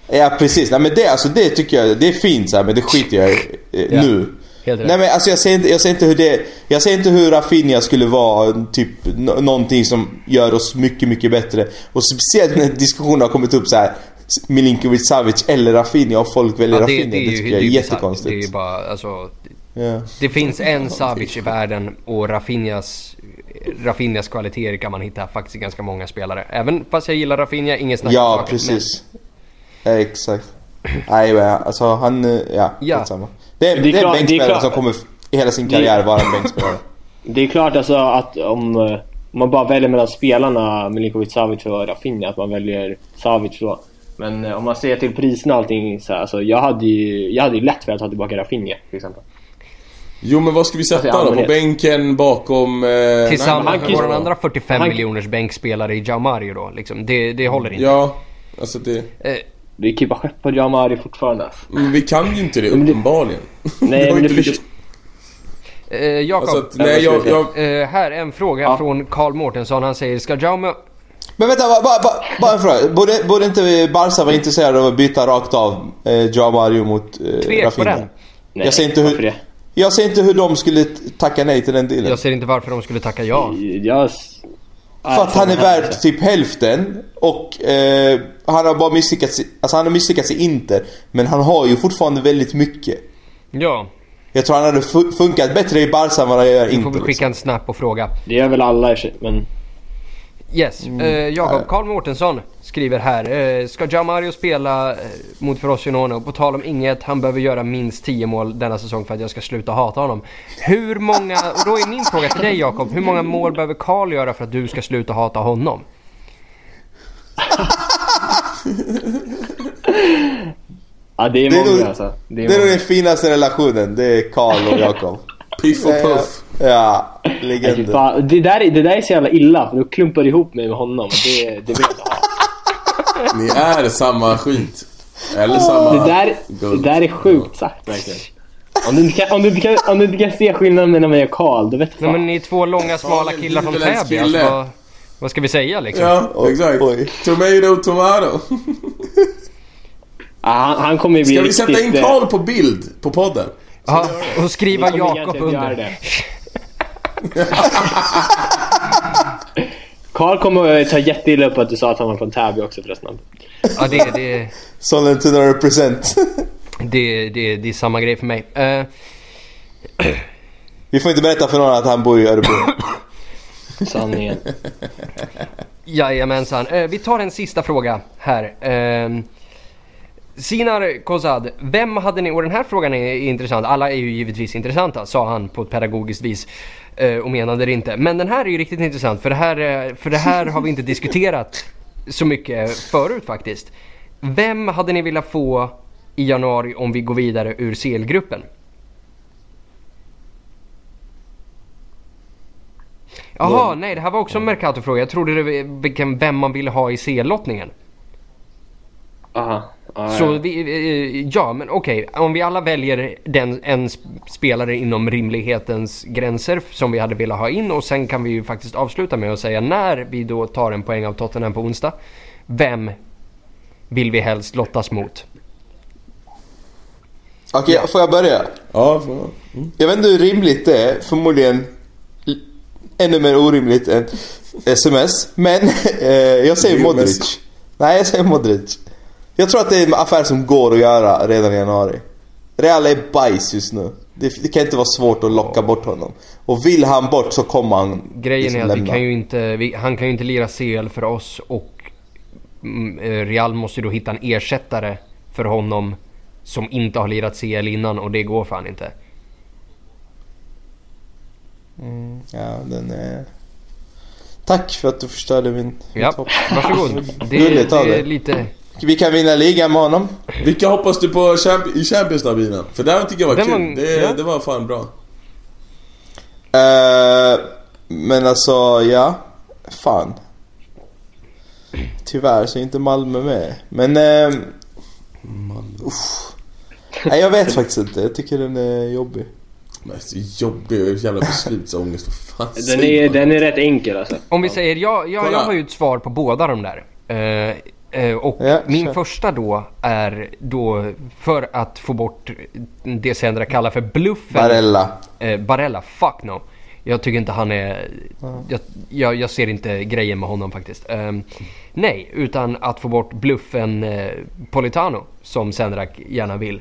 Ja precis, nej men det, alltså, det tycker jag, det är fint så här, men det skiter jag i eh, Ja. nu. Helt rätt. Nej men alltså jag ser inte, jag ser inte hur det, jag ser inte hur Rafinha skulle vara typ nå- någonting som gör oss mycket, mycket bättre. Och speciellt när diskussionen har kommit upp så här Milinkovic Savic eller Rafinha och folk väljer Ja, det, Rafinha. det, Det, är ju tycker jag är det är jättekonstigt. Det är ju bara, alltså, Ja. Det finns en Savic i världen och Rafinhas, Rafinhas kvaliteter kan man hitta faktiskt i ganska många spelare. Även fast jag gillar Rafinha, ingen snack Ja saken, precis. Ja, exakt. Nej men alltså han, eh, ja, Ja. skitsamma. Det är, Det är det är en klart- det bänkspelare som kommer i hela sin Det- karriär vara en bänkspelare. Det är klart alltså att om, eh, om man bara väljer mellan spelarna Milinkovic, Savic och Rafinha, att man väljer Savic då. Men eh, om man ser till priserna och allting så här, alltså jag hade ju, jag hade ju lätt velat ta tillbaka Rafinha till exempel. Jo men vad ska vi sätta Alltså, då? På bänken bakom... Eh, Tillsammans med våra andra 45 han- miljoners bänkspelare i Jaumario då. Liksom. Det, det håller inte. Ja, alltså det... Eh, Vi kan ju bara skeppa Jamari fortfarande. alltså. Men vi kan ju inte det uppenbarligen. Nej men det lyckats- först... eh, Jakob, Alltså att, nej jag... jag eh, här är en fråga Ja. från Karl Mårtensson. Han säger, ska Jaume... Men vänta, bara, bara, bara, en fråga. Borde, borde inte Barca vara intresserade av att byta rakt av eh, Joao Mario mot eh, Tvek på Rafinha? den. Nej, Jag ser inte hur- det? Jag ser inte hur de skulle tacka nej till den dealen. Jag ser inte varför de skulle tacka ja. Jag... För att han är värd typ hälften och eh, han har bara misslyckats alltså han har misslyckats i Inter. Men han har ju fortfarande väldigt mycket. Ja, Jag tror han hade fu- funkat bättre i Barca än vad han gör i då får Inter. vi skicka Liksom. en snap och fråga. Det gör väl alla i men... Yes, eh, Jakob Nej. Karl Mårtensson skriver här. Eh, ska Jaumario spela eh, mot Frosinone? Och på tal om inget, han behöver göra minst 10 mål denna säsong för att jag ska sluta hata honom. Hur många, och då är min fråga till dig Jakob, hur många mål behöver Karl göra för att du ska sluta hata honom? Ja det är Det är många nog- alltså. Det är Det är nog den finaste relationen. Det är Karl och Jakob. Piff och puff. Ja, Nej, legender. Det, där, är- det där är så jävla illa för då klumpar ihop mig med honom det, det vill jag inte ha. Ni är samma skit. Eller samma Det där, guld. det där är sjukt sagt verkligen. Om du, kan, om, du kan, om du inte kan se skillnaden mellan mig och Karl, då vet Nej fan. men ni är två långa smala killar från Täby. Alltså, vad, vad ska vi säga liksom? Ja, exakt. oj. Tomato, tomato. Ja, han, han kommer ju bli Ska vi riktigt... sätta in eh, Karl på bild på podden? Ja, och skriva Jakob under. Karl kommer att ta jätteilla upp att du sa att han var från Täby också förresten. Ja, det, det, Sollentuna represent. det, det, det är samma grej för mig. Eh, Vi får inte berätta för någon att han bor i Örebro. Sanningen. Jajamensan. Eh, vi tar en sista fråga här. Eh, Sinar Kozad, vem hade ni, och den här frågan är intressant, alla är ju givetvis intressanta sa han på ett pedagogiskt vis eh, och menade det inte. Men den här är ju riktigt intressant för det här, eh, för det här har vi inte diskuterat så mycket förut faktiskt. Vem hade ni velat få i januari om vi går vidare ur CL-gruppen? Jaha, nej det här var också en Mercato-fråga. Jag trodde det var vem man ville ha i CL-lottningen. Aha. Ja, Så ja. vi, ja men okej, om vi alla väljer den, en sp- spelare inom rimlighetens gränser som vi hade velat ha in och sen kan vi ju faktiskt avsluta med att säga när vi då tar en poäng av Tottenham på onsdag. Vem vill vi helst lottas mot? Okej, får jag börja? Ja, får jag. Jag vet inte hur rimligt det är. Förmodligen ännu mer orimligt än sms. Men eh, jag säger Modric. Nej, jag säger Modric. Jag tror att det är en affär som går att göra redan i januari. Real är bajs just nu. Det, det kan inte vara svårt att locka bort honom. Och vill han bort så kommer han Grejen liksom är att vi kan ju inte, vi, han kan ju inte lira CL för oss och mm, eh, Real måste ju då hitta en ersättare för honom som inte har lirat CL innan och det går fan inte. Ja, den är... Tack för att du förstörde min... Ja, mitt hopp. varsågod. Det, av det är lite... Vi kan vinna ligan med honom. Vilka hoppas du på champ- i Champions då Bina? För det här tycker jag var kul. var- det, ja. det var fan bra. Eh, men alltså, ja. Fan. Tyvärr så är inte Malmö med. Men... Uh, uff. Nej, jag vet faktiskt inte. Jag tycker den är jobbig. Men så jobbig, jävla beslutsångest. Vad fan Den är, man? den är rätt enkel alltså. Om vi säger, jag, jag, Kolla. jag har ju ett svar på båda de där. Eh, och Ja, min första då är då för att få bort det Sandra kallar för bluffen. Barella. Eh, Barella, fuck no. Jag tycker inte han är... Jag, jag, jag ser inte grejen med honom faktiskt. Ehm, nej, utan att få bort bluffen eh, Politano som Sendrak gärna vill.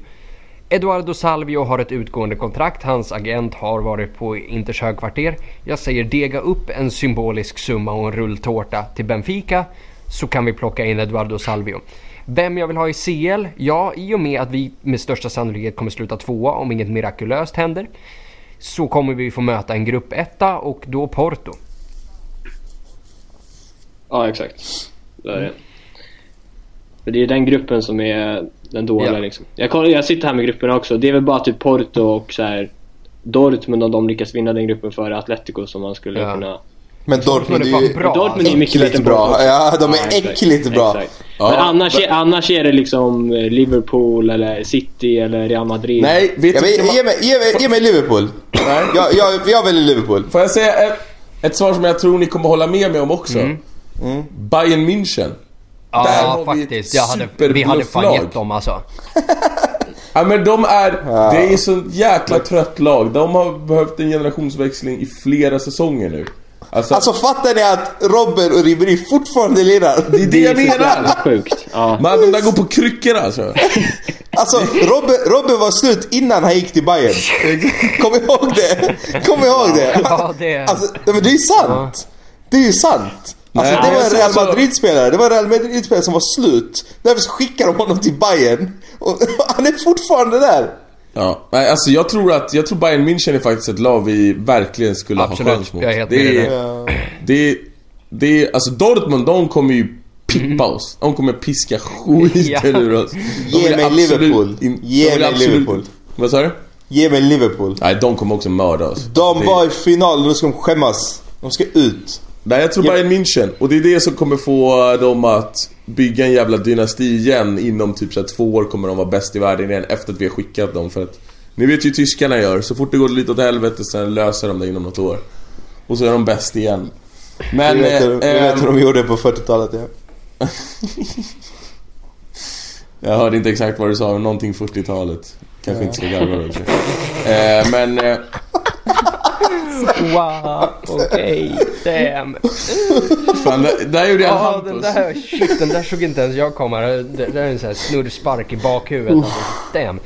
Eduardo Salvio har ett utgående kontrakt. Hans agent har varit på Inters högkvarter. Jag säger dega upp en symbolisk summa och en rulltårta till Benfica så kan vi plocka in Eduardo Salvio. Vem jag vill ha i CL? Ja, i och med att vi med största sannolikhet kommer sluta tvåa om inget mirakulöst händer så kommer vi få möta en grupp etta och då Porto. Ja, exakt. Det är det. För det är den gruppen som är den dåliga Ja. liksom. Jag, kollar, jag sitter här med grupperna också. Det är väl bara typ Porto och så här Dortmund om de lyckas vinna den gruppen före Atletico som man skulle Ja. kunna... Men Dortmund är ju bra. Dortmund är mycket bättre äckligt än bra. Ja, de är exakt, äckligt bra. exakt. Ja, men annars, men- är, annars är det liksom eh, Liverpool eller City eller Real Madrid. Nej, vet Ja, du man- ge, mig, ge, mig, ge mig Liverpool. Nej. Jag, jag, jag väljer Liverpool. Får jag säga ett, ett svar som jag tror ni kommer hålla med mig om också? Mm. Bayern München. Där Ja, har vi faktiskt. Jag hade, vi hade fan gett dem alltså. Ja men de är, det är så jäkla trött lag. De har behövt en generationsväxling i flera säsonger nu. Alltså, Alltså fattar ni att Robben och Ribéry fortfarande lirar? det är det jag Det är så jävla menar! sjukt. Ja. Men de där går på kryckor alltså. Alltså Robben, Robben var slut innan han gick till Bayern. Kom ihåg det! Kom ihåg det! Ja, det... Alltså, nej, men det är sant! Det är ju sant! Alltså Nej, det var en alltså, Real alltså- Madrid-spelare, det var en Real Madrid-spelare som var slut. Därför så skickar de honom till Bayern och han är fortfarande där! Ja, nej, alltså jag tror att, jag tror Bayern München är faktiskt ett lag vi verkligen skulle Absolut, ha chans mot. jag är helt det, är, det, är, det är, alltså Dortmund, de kommer ju pippa oss. De kommer piska skiten Ja. ur oss. Ge mig absolut Liverpool. in- Ge mig Liverpool. Vad sa du? Ge mig Liverpool. Nej, de kommer också mörda oss. De Det- var i finalen, nu ska de skämmas. De ska ut. Nej, jag tror Ja. Bayern München. Och det är det som kommer få dem att bygga en jävla dynasti igen. Inom typ så här två år kommer de vara bäst i världen igen efter att vi har skickat dem. För att ni vet ju hur tyskarna gör. Så fort det går lite åt helvete sen löser de det inom något år. Och så är de bäst igen. Men... Du vet, eh, du vet hur de gjorde på 40-talet ja. Jag hörde inte exakt vad du sa, men någonting 40-talet. Kanske inte ska garva då eh, Men... Eh, Wow, okej, damn. fan, där, där gjorde jag Hampus. den där, shit, den där såg inte ens jag komma. Det, det är en sån här snurrspark i bakhuvudet. Alltså, damn.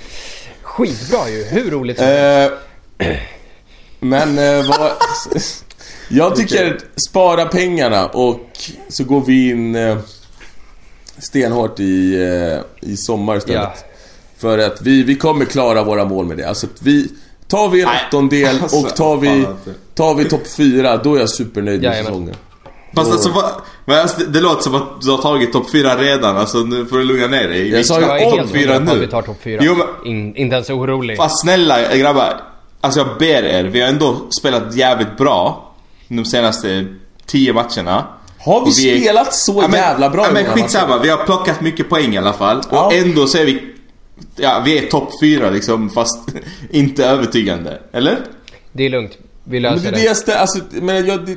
Skitbra ju, hur roligt som helst. Eh, men eh, vad... Jag tycker spara pengarna och så går vi in eh, stenhårt i, eh, i sommar istället. Ja. För att vi, vi kommer klara våra mål med det. Alltså att vi... Tar vi en åttondel alltså, och tar vi, fan. Tar vi topp fyra, då är jag supernöjd med Jajamän. säsongen. Fast alltså, vad, men alltså det, det låter som att du har tagit topp 4 redan. Alltså nu får du lugna ner dig. Jag sa ju är om helt fyra hundra på att nu. vi tar topp fyra. Jo, men- In, inte ens orolig. Fast snälla grabbar. Alltså jag ber er. Vi har ändå spelat jävligt bra. De senaste 10 matcherna. Har vi, vi är- spelat så Ja, men, jävla bra Ja, men skitsamma, vi har plockat mycket poäng i alla fall. Ja. Och ändå så är vi... Ja, vi är topp 4 liksom, fast inte övertygande. Eller? Det är lugnt. Vi Men löser det är det. det jag stä- alltså, men jag, det,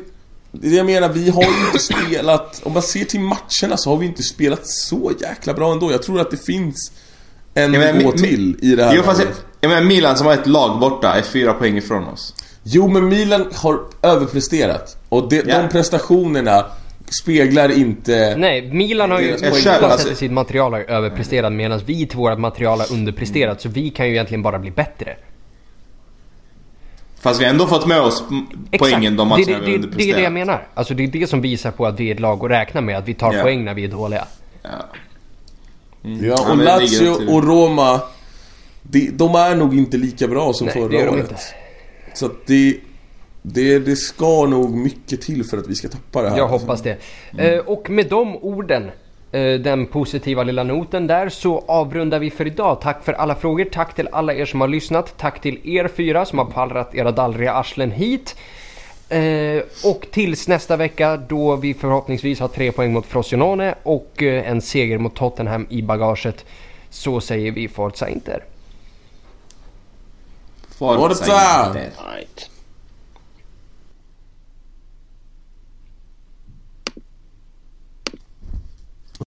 det det jag menar, vi har ju inte spelat... Om man ser till matcherna så har vi inte spelat så jäkla bra ändå. Jag tror att det finns en Ja, men nivå till i det här Jo fast jag, jag menar Milan som har ett lag borta är fyra poäng ifrån oss. Jo, men Milan har överpresterat. Och det, Ja. de prestationerna speglar inte... Nej, Milan har ju Det på själva alltså- sitt material har överpresterat medan vi till vårt material har underpresterat. Så vi kan ju egentligen bara bli bättre. Fast vi har ändå fått med oss poängen de matcherna det, det, vi det, det är det jag underpresterat. menar. Alltså det är det som visar på att vi är ett lag att räkna med. Att vi tar Ja. poäng när vi är dåliga. Ja. Ja, Ja, och Lazio och Roma de, de är nog inte lika bra som Nej, förra det gör de året. inte. Så att det, det, det ska nog mycket till för att vi ska tappa det här. Jag hoppas det. Eh, och med de orden, den positiva lilla noten där, så avrundar vi för idag. Tack för alla frågor, tack till alla er som har lyssnat, tack till er fyra som har pallrat era dallriga arslen hit. Eh, och tills nästa vecka då vi förhoppningsvis har tre poäng mot Frosinone och eh, en seger mot Tottenham i bagaget. Så säger vi Forza Inter. Forza Forza! Inter.